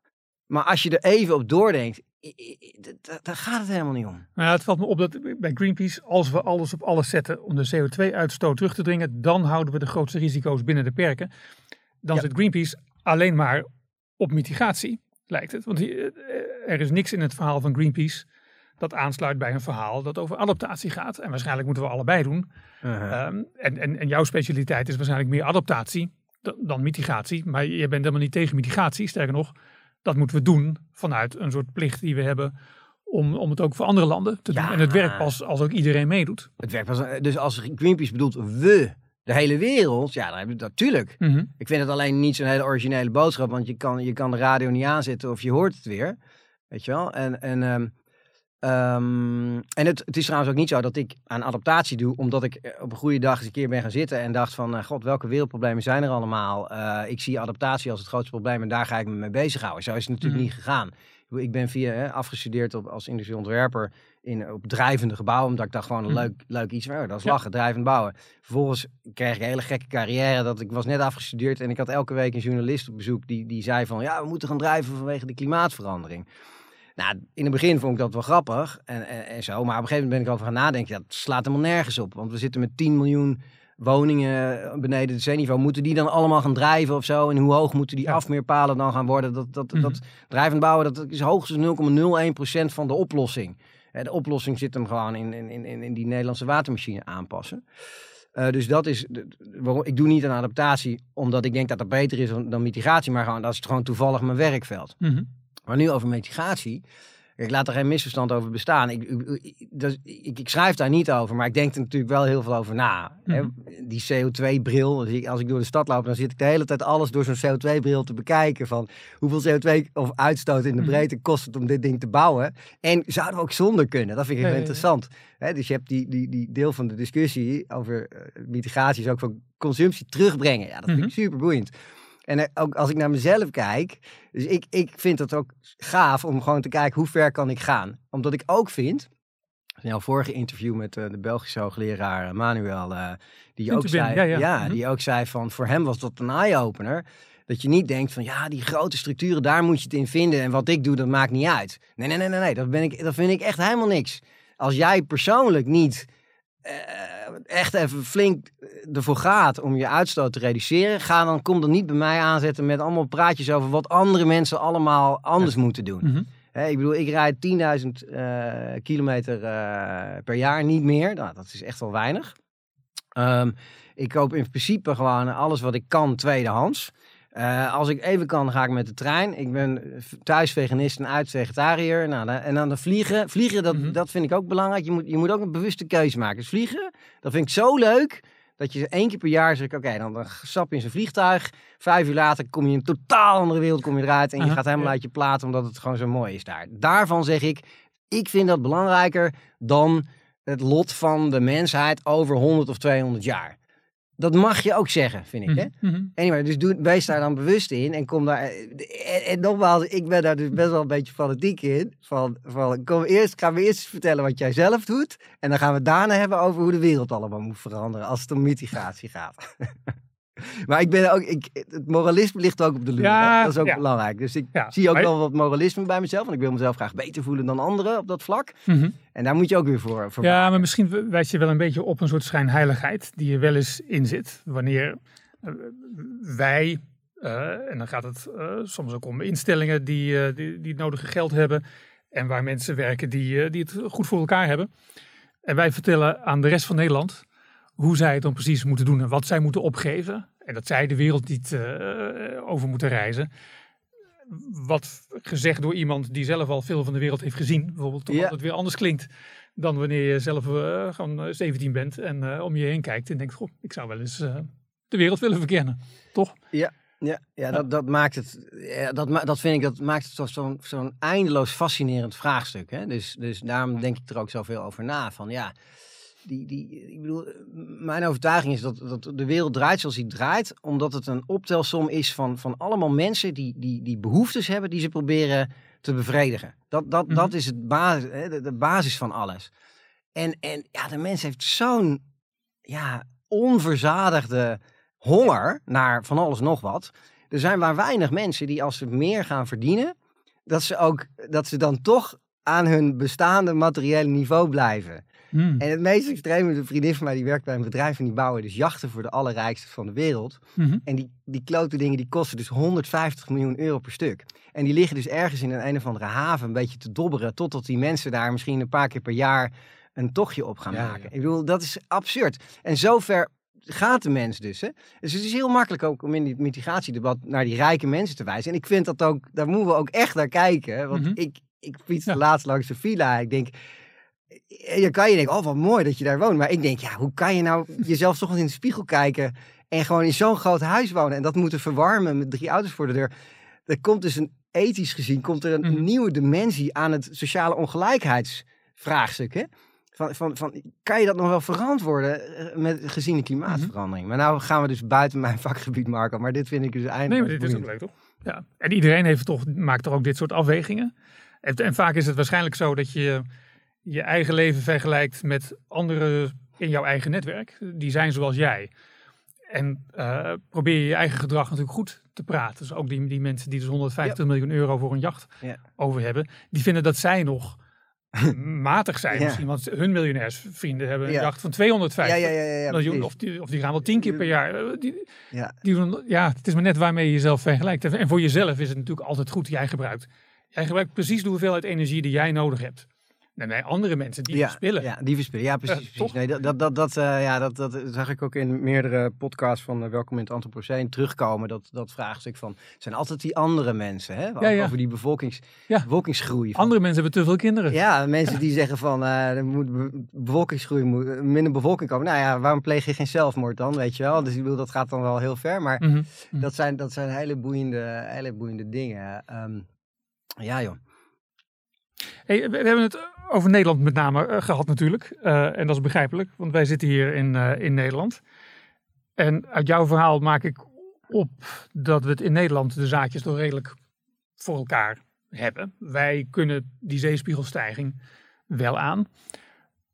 Maar als je er even op doordenkt, daar gaat het helemaal niet om. Nou ja, het valt me op dat bij Greenpeace, als we alles op alles zetten om de CO2-uitstoot terug te dringen, dan houden we de grootste risico's binnen de perken. Dan Ja. zit Greenpeace alleen maar op mitigatie, lijkt het. Want eh, er is niks in het verhaal van Greenpeace dat aansluit bij een verhaal dat over adaptatie gaat. En waarschijnlijk moeten we allebei doen. Ehm, en, en, en jouw specialiteit is waarschijnlijk meer adaptatie da- dan mitigatie. Maar je bent helemaal niet tegen mitigatie. Sterker nog, dat moeten we doen vanuit een soort plicht die we hebben om, om het ook voor andere landen te doen. Ja. En het werkt pas als ook iedereen meedoet. Het werkt pas, dus als Greenpeace bedoelt we, de hele wereld, ja, dan heb je dat natuurlijk. Mhm. Ik vind het alleen niet zo'n hele originele boodschap, want je kan, je kan de radio niet aanzetten of je hoort het weer. Weet je wel? En, en, ehm, ehm, en het, het is trouwens ook niet zo dat ik aan adaptatie doe, omdat ik eh, op een goede dag eens een keer ben gaan zitten en dacht van, eh, god, welke wereldproblemen zijn er allemaal? Eh, ik zie adaptatie als het grootste probleem en daar ga ik me mee bezighouden. Zo is het natuurlijk Mhm. niet gegaan. Ik ben via hè, afgestudeerd op, als industrieel ontwerper in, op drijvende gebouwen. Omdat ik dacht gewoon een Mhm. leuk, leuk iets. Maar, oh, dat is Ja. lachen, drijvend bouwen. Vervolgens kreeg ik een hele gekke carrière. Dat ik was net afgestudeerd en ik had elke week een journalist op bezoek. Die, die zei van ja, we moeten gaan drijven vanwege de klimaatverandering. Nou, in het begin vond ik dat wel grappig en, en, en zo. Maar op een gegeven moment ben ik over gaan nadenken. Ja, dat slaat helemaal nergens op. Want we zitten met 10 miljoen woningen beneden het zeeniveau. Moeten die dan allemaal gaan drijven of zo? En hoe hoog moeten die Ja. afmeerpalen dan gaan worden? Dat, dat, Mhm. dat drijvend bouwen, dat is hoogstens 0,01% van de oplossing. Hè, De oplossing zit hem gewoon in, in, in, in die Nederlandse watermachine aanpassen. Eh, dus dat is de- de- waarom ik doe niet aan adaptatie, omdat ik denk dat dat beter is dan, dan mitigatie, maar gewoon dat is gewoon toevallig mijn werkveld. Mhm. Maar nu over mitigatie. Ik laat er geen misverstand over bestaan. Ik, ik, ik- ik, schrijf daar niet over, maar ik denk er natuurlijk wel heel veel over na. hè. Mhm. Die CO2-bril, als ik, als ik door de stad loop, dan zit ik de hele tijd alles door zo'n CO2-bril te bekijken. Van hoeveel CO2 of uitstoot in de Mhm. breedte kost het om dit ding te bouwen. En zouden we ook zonder kunnen? Dat vind ik Ja, heel ja, ja. interessant. Hè, dus je hebt die, die, die deel van de discussie over eh, mitigatie, is ook van consumptie terugbrengen. Ja, dat vind Mhm. ik super boeiend. En eh, ook als ik naar mezelf kijk, dus ik, ik vind het ook gaaf om gewoon te kijken hoe ver kan ik gaan. Omdat ik ook vind, in jouw vorige interview met eh, de Belgische hoogleraar eh, Manuel, eh, die ook zei, ja, ja. Mhm. die ook zei van voor hem was dat een eye-opener. Dat je niet denkt van ja, die grote structuren, daar moet je het in vinden. En wat ik doe, dat maakt niet uit. Nee, nee, nee, nee, nee. Dat, ben ik, dat vind ik echt helemaal niks. Als jij persoonlijk niet echt even flink ervoor gaat om je uitstoot te reduceren, ga dan, kom dan niet bij mij aanzetten met allemaal praatjes over wat andere mensen allemaal anders moeten doen. Mhm. Ik bedoel, ik rijd 10.000 eh, kilometer eh, per jaar, niet meer. Nou, dat is echt wel weinig. Ehm, ik koop in principe gewoon alles wat ik kan tweedehands. Eh, als ik even kan, ga ik met de trein. Ik ben thuis veganist en uit vegetariër. Nou, en dan de vliegen. Vliegen, dat, Mhm. dat vind ik ook belangrijk. Je moet, je moet ook een bewuste keuze maken. Dus vliegen, dat vind ik zo leuk. Dat je één keer per jaar zegt, oké, dan, dan stap je in zo'n vliegtuig. Vijf uur later kom je in een totaal andere wereld kom je eruit. En je gaat helemaal uit je plaat, omdat het gewoon zo mooi is daar. Daarvan zeg ik, Ik vind dat belangrijker dan het lot van de mensheid over 100 of 200 jaar. Dat mag je ook zeggen, vind ik. Hè? Mhm, mhm. Anyway, dus doe, wees daar dan bewust in en kom daar. En, en nogmaals, ik ben daar dus best wel een beetje fanatiek in. Van, van kom eerst, gaan we eerst vertellen wat jij zelf doet. En dan gaan we daarna hebben over hoe de wereld allemaal moet veranderen als het om mitigatie gaat. maar ik ben ook, ik, het moralisme ligt ook op de loer. Ja? Dat is ook ja. belangrijk. Dus ik Ja, zie ook wel wat moralisme bij mezelf. Want ik wil mezelf graag beter voelen dan anderen op dat vlak. Mhm. En daar moet je ook weer voor, voor Ja, maar misschien wijs je wel een beetje op een soort schijnheiligheid die er wel eens in zit. Wanneer eh, wij, eh, en dan gaat het eh, soms ook om instellingen die, die, die het nodige geld hebben. En waar mensen werken die, die het goed voor elkaar hebben. En wij vertellen aan de rest van Nederland hoe zij het dan precies moeten doen en wat zij moeten opgeven. En dat zij de wereld niet eh, over moeten reizen. Wat gezegd door iemand die zelf al veel van de wereld heeft gezien, bijvoorbeeld, toch Ja. altijd weer anders klinkt dan wanneer je zelf eh, gewoon eh, 17 bent en eh, om je heen kijkt en denkt, goh, ik zou wel eens eh, de wereld willen verkennen. Toch? Ja, ja dat, dat maakt het, ja, dat, dat vind ik, dat maakt het zo- zo'n zo'n eindeloos fascinerend vraagstuk. Hè? Dus, dus daarom denk ik er ook zoveel over na. Van ja, die, die, ik bedoel, mijn overtuiging is dat, dat de wereld draait zoals die draait, omdat het een optelsom is van, van allemaal mensen die, die, die behoeftes hebben die ze proberen te bevredigen. Dat, dat, Mhm. dat is het basis, hè, de, de basis van alles. En, en ja, de mens heeft zo'n ja, onverzadigde honger naar van alles nog wat. Er zijn maar weinig mensen die als ze meer gaan verdienen, dat ze ook dat ze dan toch aan hun bestaande materiële niveau blijven. Hmm. En het meest extreme is een vriendin van mij die werkt bij een bedrijf en die bouwen dus jachten voor de allerrijkste van de wereld. Mhm. En die, die klote dingen die kosten dus 150 miljoen euro per stuk. En die liggen dus ergens in een een of andere haven een beetje te dobberen. Totdat die mensen daar misschien een paar keer per jaar een tochtje op gaan Ja, maken. ja. Ik bedoel, dat is absurd. En zover gaat de mens dus. Hè? Dus het is heel makkelijk ook om in dit mitigatiedebat naar die rijke mensen te wijzen. En ik vind dat ook, daar moeten we ook echt naar kijken. Want Mhm. ik, ik fietste Ja. laatst langs de villa. Ik denk, dan kan je denken, oh wat mooi dat je daar woont. Maar ik denk, ja, hoe kan je nou jezelf toch in de spiegel kijken en gewoon in zo'n groot huis wonen en dat moeten verwarmen met drie auto's voor de deur. Er komt dus een ethisch gezien, komt er een Mhm. nieuwe dimensie aan het sociale ongelijkheidsvraagstuk. Hè? Van, van, van, kan je dat nog wel verantwoorden eh, met gezien de klimaatverandering? Maar nou gaan we dus buiten mijn vakgebied, Marco. Maar dit vind ik dus eindelijk. Nee, maar dit is ook leuk, toch? Ja. En iedereen heeft toch, maakt toch ook dit soort afwegingen. En, en vaak is het waarschijnlijk zo dat je je eigen leven vergelijkt met anderen in jouw eigen netwerk. Die zijn zoals jij. En eh, probeer je je eigen gedrag natuurlijk goed te praten. Dus ook die, die mensen die dus 150 miljoen euro voor een jacht Ja. over hebben. Die vinden dat zij nog matig zijn Ja. misschien. Want hun miljonairsvrienden hebben een Ja. jacht van 250 Ja, ja, ja, ja, ja, miljoen. Of die, of die gaan wel tien keer per jaar. Eh, Die, Ja. die doen, ja, het is maar net waarmee je jezelf vergelijkt. En- En voor jezelf is het natuurlijk altijd goed jij gebruikt. Jij gebruikt precies de hoeveelheid energie die jij nodig hebt. Bij andere mensen die ja, verspillen. Ja, die verspillen. Ja, precies. Ja, precies. Nee, dat, dat, dat, dat, eh, ja, dat, dat zag ik ook in meerdere podcasts van eh, Welkom in het Anthropoceen terugkomen. Dat, dat vraagstuk van, zijn altijd die andere mensen, hè? Ja. Over die bevolkings, bevolkingsgroei. Van- Andere mensen hebben te veel kinderen. Ja, mensen die zeggen van, eh er moet be- bevolkingsgroei, moet, eh, minder bevolking komen. Nou ja, waarom pleeg je geen zelfmoord dan, weet je wel? Dus ik bedoel, dat gaat dan wel heel ver. Maar Mhm. Mhm. dat, zijn, dat zijn hele boeiende, hele boeiende dingen. Ehm, ja, joh. Hey, we hebben het over Nederland met name eh, gehad natuurlijk. Eh, en dat is begrijpelijk, want wij zitten hier in, eh, in Nederland. En uit jouw verhaal maak ik op dat we het in Nederland de zaakjes toch redelijk voor elkaar hebben. Wij kunnen die zeespiegelstijging wel aan.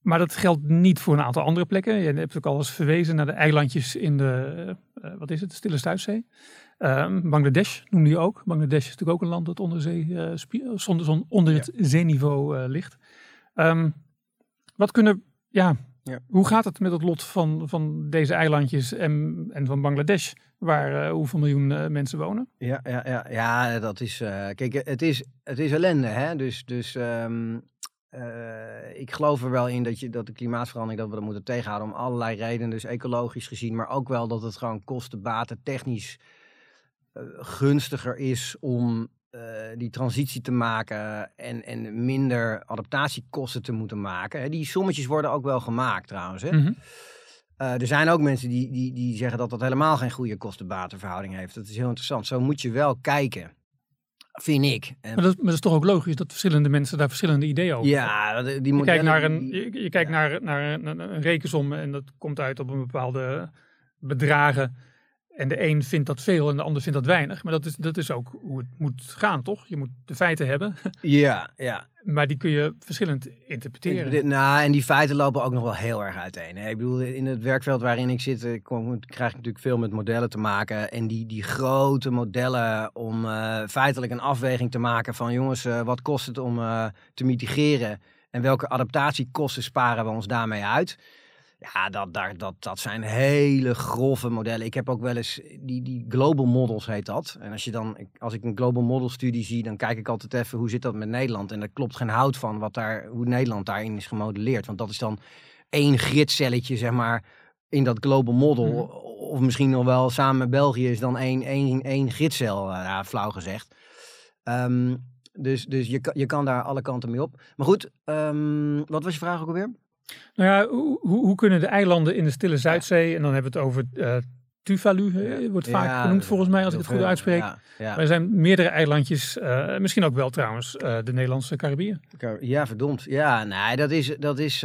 Maar dat geldt niet voor een aantal andere plekken. Je hebt ook al eens verwezen naar de eilandjes in de, eh, wat is het, de Stille Stuitzee. Ehm, Bangladesh noemde je ook. Bangladesh is natuurlijk ook een land dat onder, zee, onder het zeeniveau ligt. Ehm, wat kunnen, ja, Ja. hoe gaat het met het lot van, van deze eilandjes en, en van Bangladesh, waar eh, hoeveel miljoen eh, mensen wonen? Ja, ja, ja, ja, dat is. eh, kijk, het is, het is ellende, hè? Dus, dus ehm, eh, ik geloof er wel in dat, je, dat de klimaatverandering dat we dat moeten tegenhouden om allerlei redenen, dus ecologisch gezien, maar ook wel dat het gewoon kosten, baten, technisch gunstiger is om die transitie te maken en, en minder adaptatiekosten te moeten maken. Hè? Die sommetjes worden ook wel gemaakt trouwens. Hè? Mhm. Eh, er zijn ook mensen die, die, die zeggen dat dat helemaal geen goede kosten-batenverhouding heeft. Dat is heel interessant. Zo moet je wel kijken. Vind ik. En- Maar dat, maar dat is toch ook logisch dat verschillende mensen daar verschillende ideeën over hebben? ja, dat- die Je modellen... kijkt, naar een, je, je kijkt naar, naar een rekensom en dat komt uit op een bepaalde bedragen. En de een vindt dat veel en de ander vindt dat weinig. Maar dat is, dat is ook hoe het moet gaan, toch? Je moet de feiten hebben, Ja, ja. maar die kun je verschillend interpreteren. Nou, en die feiten lopen ook nog wel heel erg uiteen. hè. Ik bedoel, in het werkveld waarin ik zit, eh, kom, krijg ik natuurlijk veel met modellen te maken. En die, die grote modellen om eh, feitelijk een afweging te maken van jongens, eh, wat kost het om te mitigeren? En welke adaptatiekosten sparen we ons daarmee uit? Ja, dat, daar, dat, dat zijn hele grove modellen. Ik heb ook wel eens, die, die global models heet dat. En als, je dan, ik- als ik een global model studie zie, dan kijk ik altijd even hoe zit dat met Nederland. En daar klopt geen hout van wat daar, hoe Nederland daarin is gemodelleerd. Want dat is dan één gridcelletje, zeg maar, in dat global model. Mhm. Of misschien nog wel samen met België is dan één, één, één gridcel, eh, ja, flauw gezegd. Ehm, dus dus je, kan, je kan daar alle kanten mee op. Maar goed, ehm, wat was je vraag ook alweer? Nou ja, hoe, hoe kunnen de eilanden in de Stille Zuidzee, en dan hebben we het over eh, Tuvalu, wordt vaak Ja, genoemd volgens mij, als ik het goed uitspreek. Ja, ja. Maar er zijn meerdere eilandjes, eh, misschien ook wel trouwens, eh, de Nederlandse Caribiën. Ja, verdomd. Ja, nee, dat is. Dat is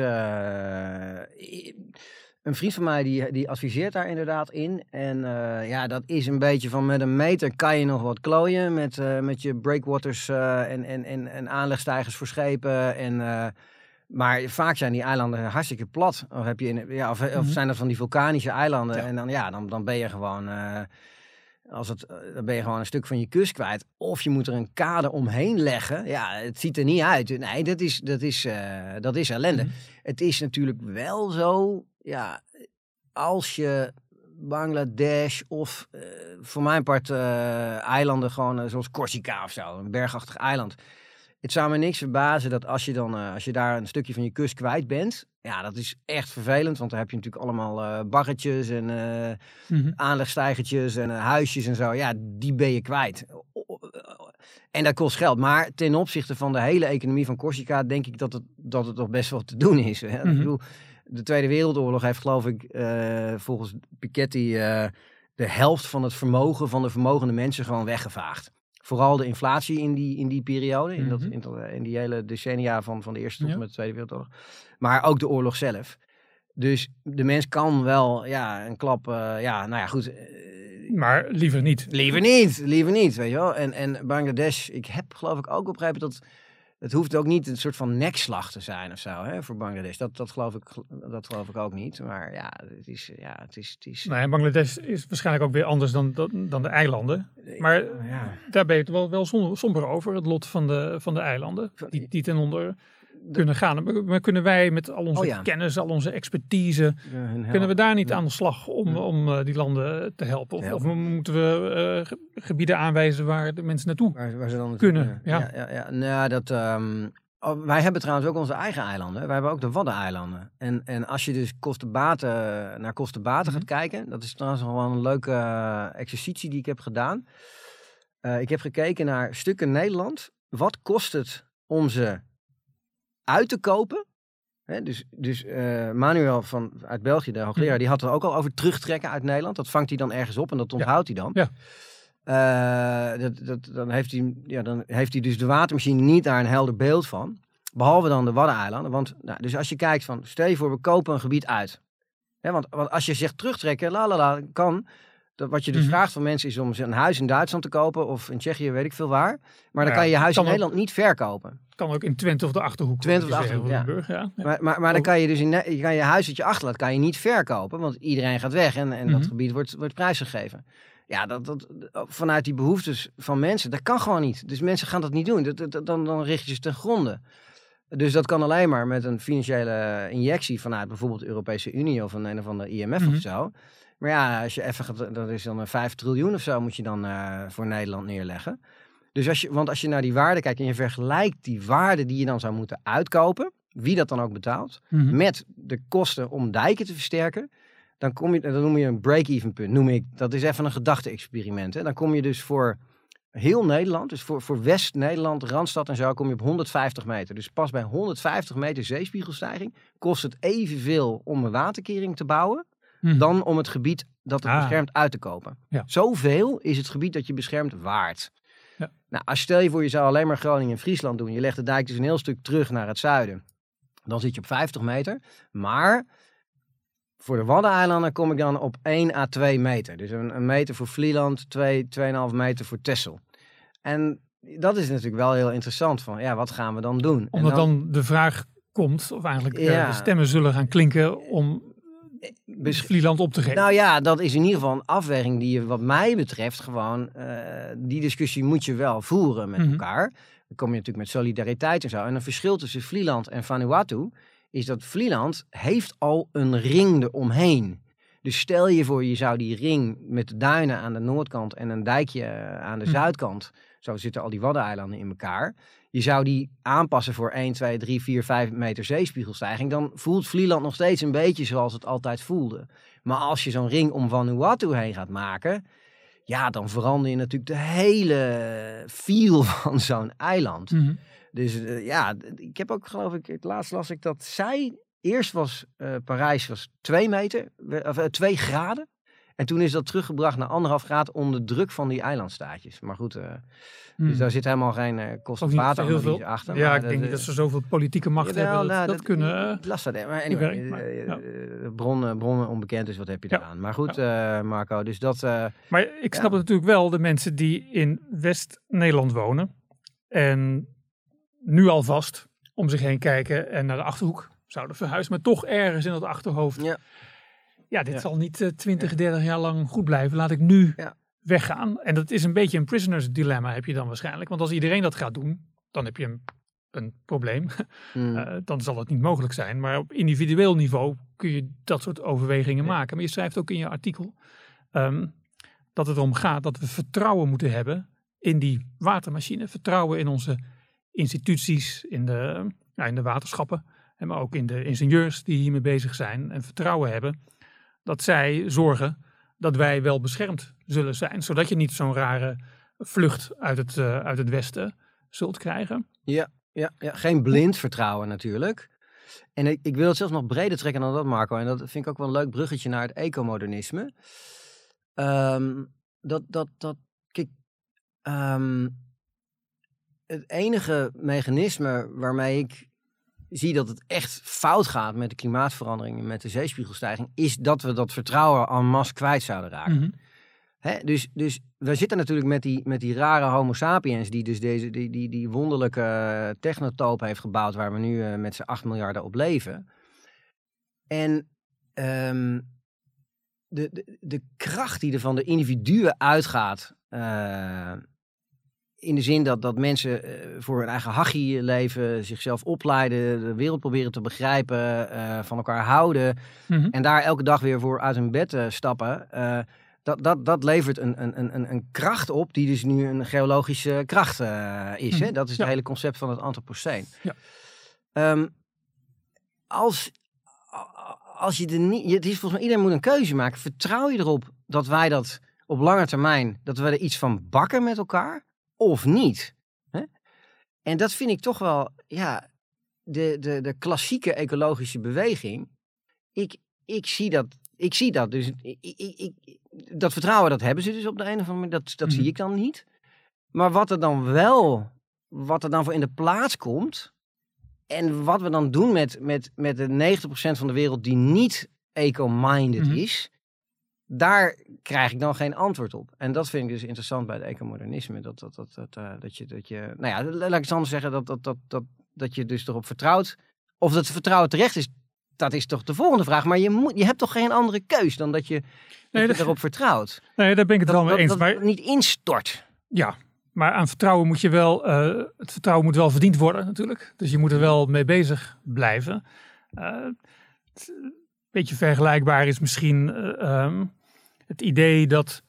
een vriend van mij die, die adviseert daar inderdaad in. En ja, dat is een beetje van met een meter kan je nog wat klooien. Met, met je breakwaters eh, en, en, en, en aanlegstijgers voor schepen. En, maar vaak zijn die eilanden hartstikke plat. Of, heb je in, ja, of, of Mhm. zijn dat van die vulkanische eilanden. Ja. En dan, ja, dan, dan ben je gewoon. eh, als het, eh, dan ben je gewoon een stuk van je kust kwijt. Of je moet er een kade omheen leggen. Ja, het ziet er niet uit. Nee, dat is, dat is, eh, dat is ellende. Mhm. Het is natuurlijk wel zo, ja, als je Bangladesh of voor mijn part eilanden gewoon zoals Corsica of zo, een bergachtig eiland. Het zou me niks verbazen dat als je dan, eh, als je daar een stukje van je kust kwijt bent, ja, dat is echt vervelend, want dan heb je natuurlijk allemaal eh baggetjes en Mhm. aanlegstijgertjes en huisjes en zo. Ja, die ben je kwijt. En dat kost geld. Maar ten opzichte van de hele economie van Corsica denk ik dat het, dat het nog best wel te doen is. Hè? Mhm. Ik bedoel, de Tweede Wereldoorlog heeft geloof ik volgens Piketty de helft van het vermogen van de vermogende mensen gewoon weggevaagd. Vooral de inflatie in die, in die periode, in, dat, Mhm. in, dat- in die hele decennia van, van de Eerste tot Ja. met de Tweede Wereldoorlog. Maar ook de oorlog zelf. Dus de mens kan wel ja, een klap, eh, ja, nou ja, goed. eh, Maar liever niet. Liever niet, liever niet, weet je wel. En, en Bangladesh, ik heb geloof ik ook begrepen dat het hoeft ook niet een soort van nekslag te zijn of zo, hè, voor Bangladesh. Dat, dat, geloof ik, dat geloof ik ook niet. Maar ja, het is, ja, het is, het is Nou, Bangladesh is waarschijnlijk ook weer anders dan, dan, de eilanden. Maar ja. daar ben je het wel, wel som- somber over, het lot van de, van de eilanden. Die, die ten onder kunnen gaan. Maar, kunnen wij met al onze Oh ja. kennis, al onze expertise, kunnen we daar niet Ja. aan de slag om, om eh, die landen te helpen? Of, of moeten we eh, ge- gebieden aanwijzen waar de mensen naartoe Waar, waar ze dan Kunnen, ja. ja, ja. Nou, dat, ehm, oh, wij hebben trouwens ook onze eigen eilanden. Wij hebben ook de Waddeneilanden. En, en als je dus kostenbaten, naar kostenbaten Mhm. gaat kijken, dat is trouwens wel een leuke eh, exercitie die ik heb gedaan. Eh, ik heb gekeken naar stukken Nederland. Wat kost het om ze uit te kopen? Hè, dus dus eh, Manuel van, uit België, de hoogleraar, Mhm. die had het ook al over terugtrekken uit Nederland. Dat vangt hij dan ergens op en dat onthoudt hij dan. Ja. Eh, dat, dat, dan, heeft hij, ja, dan heeft hij dus de watermachine niet daar een helder beeld van. Behalve dan de Waddeneilanden. Want nou, dus als je kijkt van, stel je voor, we kopen een gebied uit. Hè, want, want als je zegt terugtrekken, la la la, kan. Dat, wat je dus Mhm. vraagt van mensen is om ze een huis in Duitsland te kopen of in Tsjechië, weet ik veel waar. Maar dan Ja, kan je je huis in ook- Nederland niet verkopen. kan ook in Twente of de Achterhoek. Twente of de Achterhoek, Ja. Ja. Maar, maar, maar dan kan je dus in, je kan je huis dat je achterlaat, kan je niet verkopen. Want iedereen gaat weg en, en dat Mhm. gebied wordt, wordt prijsgegeven. Ja, dat, dat, vanuit die behoeftes van mensen, dat kan gewoon niet. Dus mensen gaan dat niet doen. Dat, dat- dan, dan richt je ze ten gronde. Dus dat kan alleen maar met een financiële injectie vanuit bijvoorbeeld de Europese Unie of een, een of andere IMF Mhm. of zo. Maar ja, als je even gaat, dat is dan een 5 triljoen of zo moet je dan eh, voor Nederland neerleggen. Dus als je, want als je naar die waarde kijkt en je vergelijkt die waarde die je dan zou moeten uitkopen, wie dat dan ook betaalt, Mhm. met de kosten om dijken te versterken, dan kom je, dat noem je een break-even punt, noem ik. Dat is even een gedachte-experiment. Dan kom je dus voor heel Nederland, dus voor, voor West-Nederland, Randstad en zo, kom je op 150 meter. Dus pas bij 150 meter zeespiegelstijging kost het evenveel om een waterkering te bouwen, Mhm. dan om het gebied dat het Ah. beschermt uit te kopen. Ja. Zoveel is het gebied dat je beschermt waard. Ja. Nou, als stel je voor je zou alleen maar Groningen en Friesland doen. Je legt de dijk dus een heel stuk terug naar het zuiden. Dan zit je op 50 meter. Maar voor de Waddeneilanden kom ik dan op 1 à 2 meter. Dus een, een meter voor Vlieland, 2, 2,5 meter voor Texel. En dat is natuurlijk wel heel interessant. Van, ja, wat gaan we dan doen? En Omdat dan, de vraag komt, of eigenlijk eh, Ja. de stemmen zullen gaan klinken om Bes- Vlieland op te geven. Nou ja, dat is in ieder geval een afweging die je wat mij betreft gewoon... eh, die discussie moet je wel voeren met Mhm. elkaar. Dan kom je natuurlijk met solidariteit en zo. En een verschil tussen Vlieland en Vanuatu is dat Vlieland heeft al een ring eromheen. Dus stel je voor, je zou die ring met de duinen aan de noordkant en een dijkje eh, aan de Mhm. zuidkant. Zo zitten al die Waddeneilanden in elkaar. Je zou die aanpassen voor 1, 2, 3, 4, 5 meter zeespiegelstijging. Dan voelt Vlieland nog steeds een beetje zoals het altijd voelde. Maar als je zo'n ring om Vanuatu heen gaat maken. Ja, dan verander je natuurlijk de hele feel van zo'n eiland. Mhm. Dus eh, ja, ik heb ook geloof ik, het laatst las ik dat zij, eerst was eh, Parijs was 2 meter, of 2 graden. En toen is dat teruggebracht naar anderhalf graad onder druk van die eilandstaatjes. Maar goed, eh, dus Mhm. daar zit helemaal geen eh veel. achter. Ja, ik denk niet eh, dat ze zoveel politieke macht jawel, hebben. Dat, nou, dat kunnen. eh, dat, maar anyway, werkt, maar, eh, ja. eh, bronnen, bronnen onbekend, dus wat heb je Ja. eraan. Maar goed, eh, Marco, dus dat... eh, Maar ik snap Ja. natuurlijk wel de mensen die in West-Nederland wonen. En nu alvast om zich heen kijken en naar de achterhoek zouden verhuizen. Maar toch ergens in het achterhoofd. Ja. Ja, dit Ja. zal niet eh, 20, 30 jaar lang goed blijven. Laat ik nu weggaan. En dat is een beetje een prisoners dilemma heb je dan waarschijnlijk. Want als iedereen dat gaat doen, dan heb je een, een probleem. mm, Eh, dan zal het niet mogelijk zijn. Maar op individueel niveau kun je dat soort overwegingen maken. Maar je schrijft ook in je artikel ehm, dat het erom gaat dat we vertrouwen moeten hebben in die watermachine. Vertrouwen in onze instituties, in de, in de waterschappen. en Maar ook in de ingenieurs die hiermee bezig zijn. En vertrouwen hebben dat zij zorgen dat wij wel beschermd zullen zijn. Zodat je niet zo'n rare vlucht uit het, eh, uit het westen zult krijgen. Ja, ja, geen blind vertrouwen natuurlijk. En ik, ik wil het zelfs nog breder trekken dan dat, Marco. En dat vind ik ook wel een leuk bruggetje naar het ecomodernisme. Ehm, dat, dat, dat, kijk, ehm, het enige mechanisme waarmee ik zie dat het echt fout gaat met de klimaatverandering en met de zeespiegelstijging, is dat we dat vertrouwen en masse kwijt zouden raken. Mhm. Hè, dus, dus we zitten natuurlijk met die, met die rare homo sapiens die dus deze, die, die, die wonderlijke technotoop heeft gebouwd waar we nu eh, met z'n 8 miljarden op leven. En ehm, de, de, de kracht die er van de individuen uitgaat, eh, in de zin dat, dat mensen eh, voor hun eigen hachie leven, zichzelf opleiden, de wereld proberen te begrijpen, eh, van elkaar houden, Mhm. en daar elke dag weer voor uit hun bed eh, stappen. dat, dat, dat levert een, een, een, een kracht op die dus nu een geologische kracht is. Hè? Mhm. Dat is Ja. het hele concept van het antropoceen. Ja. Ehm, als, als je er niet... Het is volgens mij, iedereen moet een keuze maken. Vertrouw je erop dat wij dat op lange termijn... dat we er iets van bakken met elkaar? Of niet? Hè? En dat vind ik toch wel... Ja, de, de, de klassieke ecologische beweging... Ik, ik zie dat, ik zie dat. Dus ik, ik, ik, dat vertrouwen, dat hebben ze dus op de een of andere manier. Dat, dat Mhm. zie ik dan niet. Maar wat er dan wel, wat er dan voor in de plaats komt. En wat we dan doen met, met, met de 90% van de wereld die niet eco-minded Mhm. is. Daar krijg ik dan geen antwoord op. En dat vind ik dus interessant bij het ecomodernisme. Dat, dat, dat, dat, eh, dat, je, dat je, nou ja, laat ik het anders zeggen, dat, dat, dat, dat, dat je dus erop vertrouwt. Of dat vertrouwen terecht is, dat is toch de volgende vraag. Maar je, moet, je hebt toch geen andere keus dan dat je, dat Nee, je dat- erop vertrouwt. Nee, daar ben ik het wel Dat, mee dat, eens. dat Maar het niet instort. Ja, maar aan vertrouwen moet je wel, eh, het vertrouwen moet wel verdiend worden natuurlijk. Dus je moet er wel mee bezig blijven. Eh, een beetje vergelijkbaar is misschien eh, ehm, het idee dat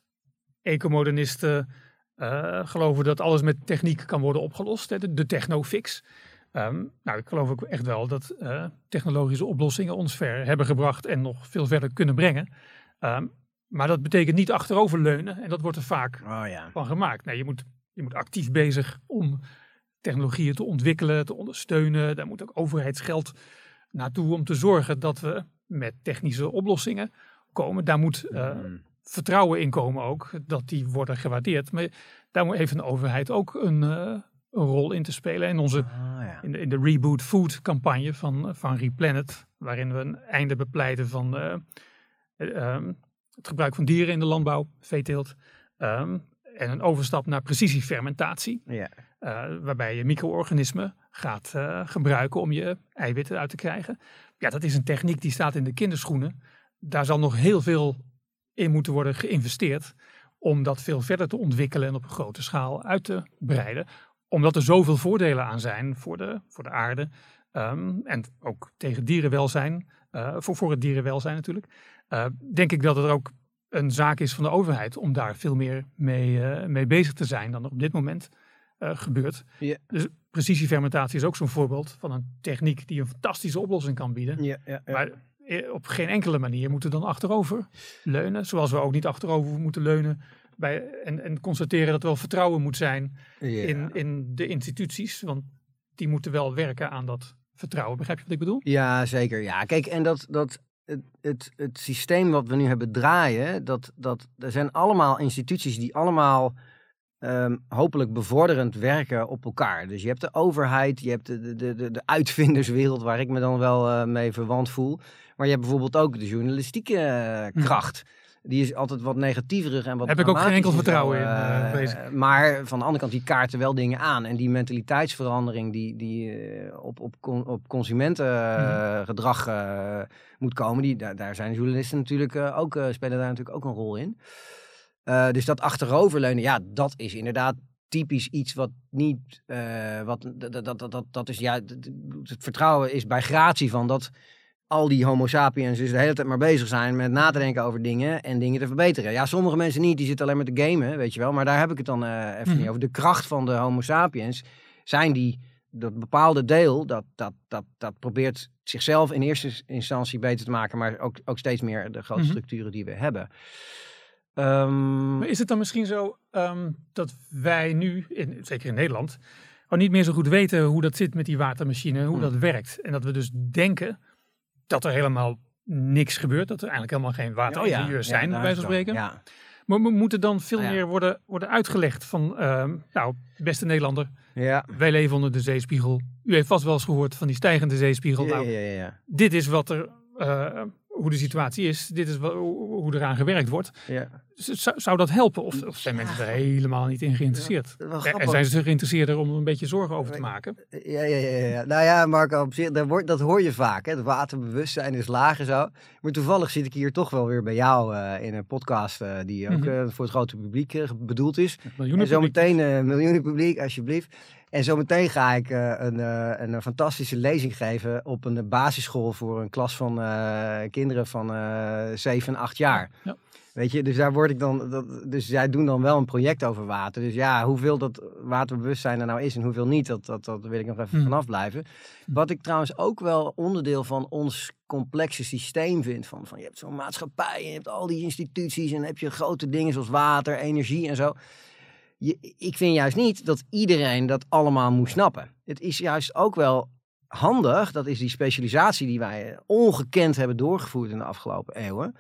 ecomodernisten eh, geloven dat alles met techniek kan worden opgelost. Hè, de, de technofix. Ehm, nou, ik geloof ook echt wel dat eh, technologische oplossingen ons ver hebben gebracht en nog veel verder kunnen brengen. Ehm, maar dat betekent niet achteroverleunen en dat wordt er vaak Oh ja. van gemaakt. Nee, je, moet, je moet actief bezig om technologieën te ontwikkelen, te ondersteunen. Daar moet ook overheidsgeld naartoe om te zorgen dat we met technische oplossingen komen. Daar moet eh, Mm. Vertrouwen in komen ook, dat die worden gewaardeerd. Maar daar heeft een overheid ook een, een rol in te spelen. In, onze, ah, ja. in, de, in de Reboot Food campagne van, van Replanet, waarin we een einde bepleiten van ehm, het gebruik van dieren in de landbouw, veeteelt. Um, en een overstap naar precisiefermentatie. Ja. Waarbij je micro-organismen gaat gebruiken om je eiwitten uit te krijgen. Ja, dat is een techniek die staat in de kinderschoenen. Daar zal nog heel veel in moeten worden geïnvesteerd om dat veel verder te ontwikkelen en op een grote schaal uit te breiden. Omdat er zoveel voordelen aan zijn voor de, voor de aarde um, en ook tegen dierenwelzijn, uh, voor, voor het dierenwelzijn natuurlijk. denk ik dat het ook een zaak is van de overheid om daar veel meer mee, uh, mee bezig te zijn dan er op dit moment uh, gebeurt. Ja. Dus precisiefermentatie is ook zo'n voorbeeld van een techniek die een fantastische oplossing kan bieden. Ja, ja, maar eh, op geen enkele manier moeten we dan achterover leunen. Zoals we ook niet achterover moeten leunen bij, en, en constateren dat er wel vertrouwen moet zijn in, in de instituties. Want die moeten wel werken aan dat vertrouwen. Begrijp je wat ik bedoel? Ja, zeker. Ja, kijk, en dat, dat het, het, het systeem wat we nu hebben draaien, dat, dat, er zijn allemaal instituties die allemaal um, hopelijk bevorderend werken op elkaar. Dus je hebt de overheid, je hebt de, de, de, de uitvinderswereld waar ik me dan wel uh, mee verwant voel. Maar je hebt bijvoorbeeld ook de journalistieke uh, kracht. Die is altijd wat negatiever en wat Heb ik ook geen enkel vertrouwen in. Uh, maar van de andere kant, die kaarten wel dingen aan. En die mentaliteitsverandering die, die op, op, op consumentengedrag mm. moet komen, die, daar, daar zijn journalisten natuurlijk ook, spelen daar natuurlijk ook een rol in. Dus dat achteroverleunen, ja, dat is inderdaad typisch iets wat niet, wat, dat, dat, dat, dat is ja, het vertrouwen is bij gratie van dat al die homo sapiens dus de hele tijd maar bezig zijn met na te denken over dingen en dingen te verbeteren. Ja, sommige mensen niet, die zitten alleen maar te gamen, weet je wel. Maar daar heb ik het dan uh, even niet mhm. over. De kracht van de homo sapiens zijn die, dat bepaalde deel, dat, dat, dat, dat probeert zichzelf in eerste instantie beter te maken, maar ook, ook steeds meer de grote mhm. structuren die we hebben. Um, maar is het dan misschien zo um, dat wij nu, in, zeker in Nederland, al niet meer zo goed weten hoe dat zit met die watermachine, hoe mhm. dat werkt. En dat we dus denken dat er helemaal niks gebeurt. Dat er eigenlijk helemaal geen wateringenieurs oh zijn, bij wijze van spreken. Ja. Maar moet er dan veel ah, meer worden, worden uitgelegd van, uh, nou, beste Nederlander, ja. wij leven onder de zeespiegel. U heeft vast wel eens gehoord van die stijgende zeespiegel. Ja, nou, ja, ja, Dit is wat er uh, hoe de situatie is. Dit is hoe eraan gewerkt wordt. Ja. Zou, zou dat helpen? Of, of zijn mensen er helemaal niet in geïnteresseerd? en zijn ze geïnteresseerd om er een beetje zorgen over te maken? Ja, ja, ja. ja. Nou ja, Marco, op zich, dat, wordt, dat hoor je vaak. Hè? Het waterbewustzijn is laag en zo. Maar toevallig zit ik hier toch wel weer bij jou uh, in een podcast uh, die ook uh, voor het grote publiek bedoeld is. Miljoenen en zometeen miljoenen publiek, alsjeblieft. En zometeen ga ik uh, een, uh, een fantastische lezing geven op een basisschool voor een klas van uh, kinderen van 7 en 8 jaar. Ja. Weet je, dus daar word ik dan. Dat, dus zij doen dan wel een project over water. Dus ja, hoeveel dat waterbewustzijn er nou is en hoeveel niet, dat, dat, dat wil ik nog even hmm. vanaf blijven. Wat ik trouwens ook wel onderdeel van ons complexe systeem vind. Van, van je hebt zo'n maatschappij en je hebt al die instituties en dan heb je grote dingen zoals water, energie en zo je, ik vind juist niet dat iedereen dat allemaal moet snappen. Het is juist ook wel handig, dat is die specialisatie die wij ongekend hebben doorgevoerd in de afgelopen eeuwen.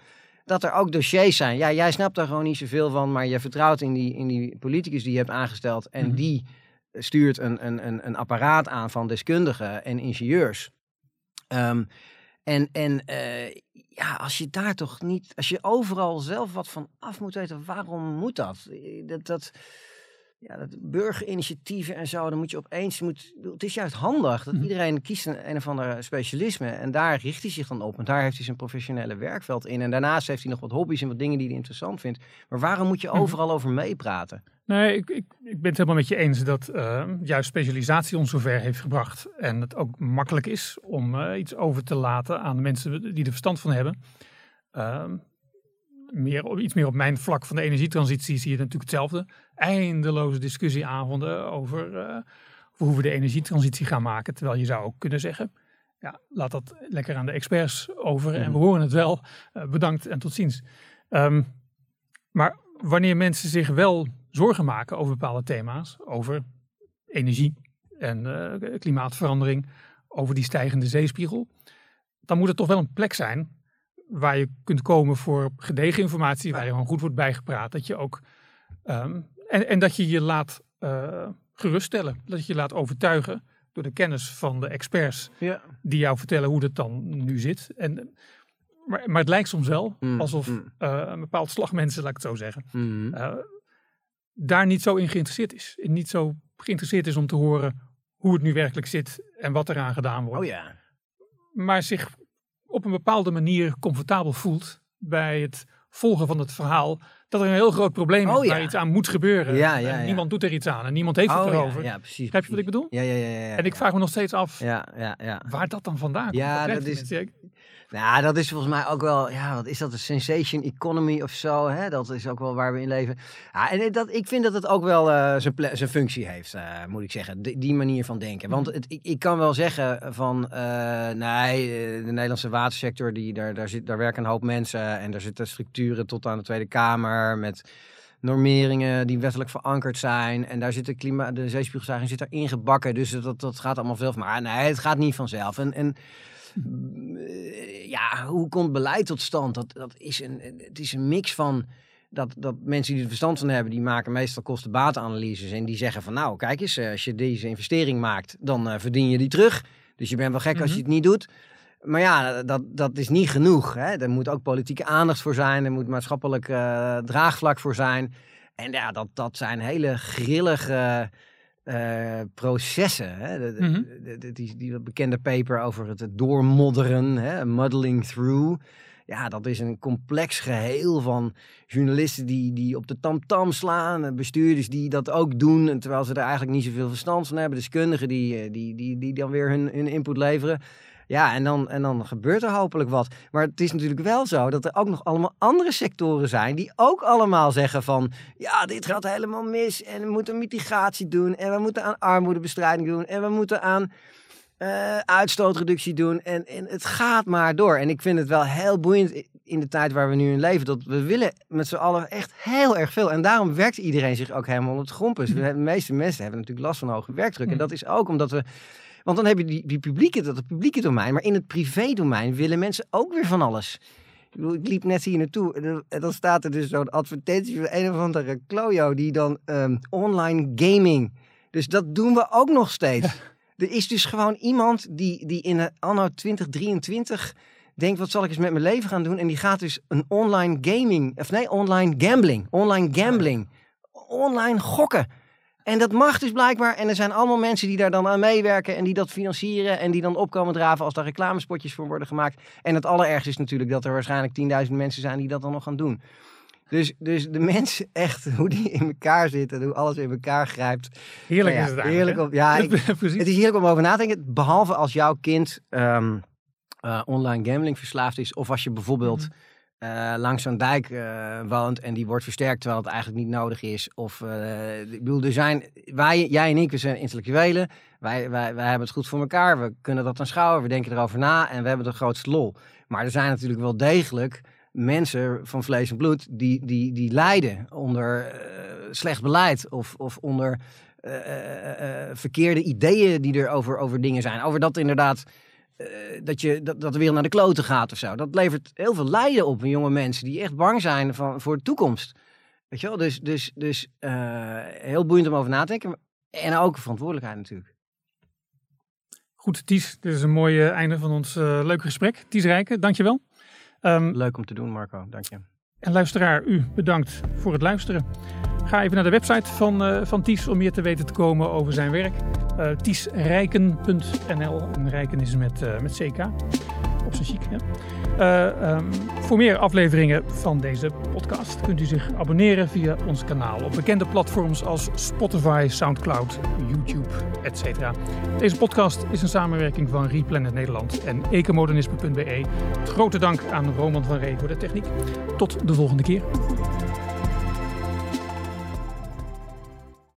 Dat er ook dossiers zijn. Ja, jij snapt daar gewoon niet zoveel van, maar je vertrouwt in die, in die politicus die je hebt aangesteld. En mhm. die stuurt een, een, een, een apparaat aan van deskundigen en ingenieurs. Um, en en uh, ja, als je daar toch niet, als je overal zelf wat van af moet weten, waarom moet dat? Dat, dat ja, dat burgerinitiatieven en zo, dan moet je opeens, moet, het is juist handig dat mhm. iedereen kiest een, een of ander specialisme en daar richt hij zich dan op. En daar heeft hij zijn professionele werkveld in. En daarnaast heeft hij nog wat hobby's en wat dingen die hij interessant vindt. Maar waarom moet je mhm. overal over meepraten? Nee, ik, ik, ik ben het helemaal met je eens dat uh, juist specialisatie ons zover heeft gebracht. En het ook makkelijk is om uh, iets over te laten aan de mensen die er verstand van hebben. Uh, meer, iets meer op mijn vlak van de energietransitie zie je natuurlijk hetzelfde. Eindeloze discussieavonden over, uh, hoe we de energietransitie gaan maken. Terwijl je zou ook kunnen zeggen, ja, laat dat lekker aan de experts over en we mhm. horen het wel. Uh, bedankt en tot ziens. Um, maar wanneer mensen zich wel zorgen maken over bepaalde thema's, over energie en uh, klimaatverandering, over die stijgende zeespiegel, dan moet het toch wel een plek zijn waar je kunt komen voor gedegen informatie, waar je gewoon goed wordt bijgepraat. Dat je ook, ehm, en, en dat je je laat uh, geruststellen, dat je je laat overtuigen door de kennis van de experts Ja. die jou vertellen hoe het dan nu zit. En, maar, maar het lijkt soms wel Mm, alsof mm. eh, een bepaald slag mensen, laat ik het zo zeggen, Mhm. eh, daar niet zo in geïnteresseerd is. En niet zo geïnteresseerd is om te horen hoe het nu werkelijk zit en wat eraan gedaan wordt. Oh ja. Maar zich op een bepaalde manier comfortabel voelt bij het volgen van het verhaal. Dat er een heel groot probleem is Oh ja. waar iets aan moet gebeuren. Ja, ja, en niemand doet er iets aan en niemand heeft het Oh, erover. ja, precies. Begrijp je wat ik bedoel? Ja, ja, ja. En ik vraag me nog steeds af Ja, ja, ja. waar dat dan vandaan komt. Ja, dat is- mensen? Nou, dat is volgens mij ook wel, ja, wat is dat, een sensation economy of zo, hè? Dat is ook wel waar we in leven. Ja, en dat, ik vind dat het ook wel eh, zijn functie heeft, eh, moet ik zeggen, die, manier van denken. Want het, ik, ik kan wel zeggen van, eh, nee, eh, de Nederlandse watersector, die, daar, daar, zit, daar werken een hoop mensen en daar zitten structuren tot aan de Tweede Kamer met normeringen die wettelijk verankerd zijn. En daar zit de, klima de zeespiegelstijging zit daar ingebakken. Dus dat, dat gaat allemaal zelf. Maar nee, het gaat niet vanzelf. En, en eh, ja, hoe komt beleid tot stand? Dat, dat is een, het is een mix van dat, dat mensen die er verstand van hebben, die maken meestal kosten-batenanalyses. En die zeggen van nou, kijk eens, eh, als je deze investering maakt, dan eh, verdien je die terug. Dus je bent wel gek als je Mhm. het niet doet. Maar ja, dat, dat is niet genoeg. Hè? Er moet ook politieke aandacht voor zijn. Er moet maatschappelijk eh, draagvlak voor zijn. En ja, dat, dat zijn hele grillige eh, processen. Hè? De, Mhm. de- de- die, die bekende paper over het doormodderen, hè? muddling through. Ja, dat is een complex geheel van journalisten die, die op de tamtam slaan. eh, Bestuurders die dat ook doen, en terwijl ze er eigenlijk niet zoveel verstand van hebben. Deskundigen die, eh, die, die, die dan weer hun, hun input leveren. Ja, en dan, en dan gebeurt er hopelijk wat. Maar het is natuurlijk wel zo dat er ook nog allemaal andere sectoren zijn die ook allemaal zeggen van ja, dit gaat helemaal mis en we moeten mitigatie doen en we moeten aan armoedebestrijding doen en we moeten aan eh, uitstootreductie doen en, en het gaat maar door. En ik vind het wel heel boeiend in de tijd waar we nu in leven dat we willen met z'n allen echt heel erg veel. En daarom werkt iedereen zich ook helemaal op het. We hebben- De meeste mensen hebben natuurlijk last van hoge werkdruk. En dat is ook omdat we want dan heb je die, die publieke, dat het publieke domein. Maar in het privé-domein willen mensen ook weer van alles. Ik liep net hier naartoe en dan- staat er dus zo'n advertentie van een of andere klojo die dan ehm, online gaming. Dus dat doen we ook nog steeds. Er is dus gewoon iemand die, die in anno 2023 denkt, wat zal ik eens met mijn leven gaan doen? En die gaat dus een online gaming, of nee, online gambling. Online gambling. Online gokken. En dat mag dus blijkbaar. En er zijn allemaal mensen die daar dan aan meewerken en die dat financieren en die dan opkomen draven als daar reclamespotjes voor worden gemaakt. En het allerergste is natuurlijk dat er waarschijnlijk 10.000 mensen zijn die dat dan nog gaan doen. Dus, dus de mensen echt, hoe die in elkaar zitten, hoe alles in elkaar grijpt. Heerlijk Nou ja, is het eigenlijk. heerlijk om- ja, ik-. Het is heerlijk om over na te denken. Behalve als jouw kind ehm, eh, online gambling verslaafd is. Of als je bijvoorbeeld Mhm. Eh, langs zo'n dijk eh, woont en die wordt versterkt terwijl het eigenlijk niet nodig is. Of eh, ik bedoel, er zijn, wij, jij en ik, we zijn intellectuelen. Wij, wij, wij hebben het goed voor elkaar. We kunnen dat aanschouwen. We denken erover na en we hebben de grootste lol. Maar er zijn natuurlijk wel degelijk mensen van vlees en bloed die, die, die lijden onder slecht beleid of, of onder verkeerde ideeën die er over, over dingen zijn. Over dat inderdaad, dat, je, dat, dat de wereld naar de kloten gaat of zo. Dat levert heel veel lijden op in jonge mensen die echt bang zijn van, voor de toekomst. Weet je wel? Dus, dus, dus eh, heel boeiend om over na te denken. En ook verantwoordelijkheid natuurlijk. Goed, Ties, dit is een mooi eh, einde van ons eh, leuke gesprek. Ties Rijken, dankjewel. Ehm, Leuk om te doen, Marco. Dank je. En luisteraar, u bedankt voor het luisteren. Ga even naar de website van, eh, van Ties om meer te weten te komen over zijn werk. Eh tiesrijken.nl. En Rijken is met, eh, met CK. Eh, ehm, voor meer afleveringen van deze podcast kunt u zich abonneren via ons kanaal op bekende platforms als Spotify, Soundcloud, YouTube, etc. Deze podcast is een samenwerking van Replanet Nederland en ecomodernisme.be. Grote dank aan Roman van Ree voor de techniek. Tot de volgende keer.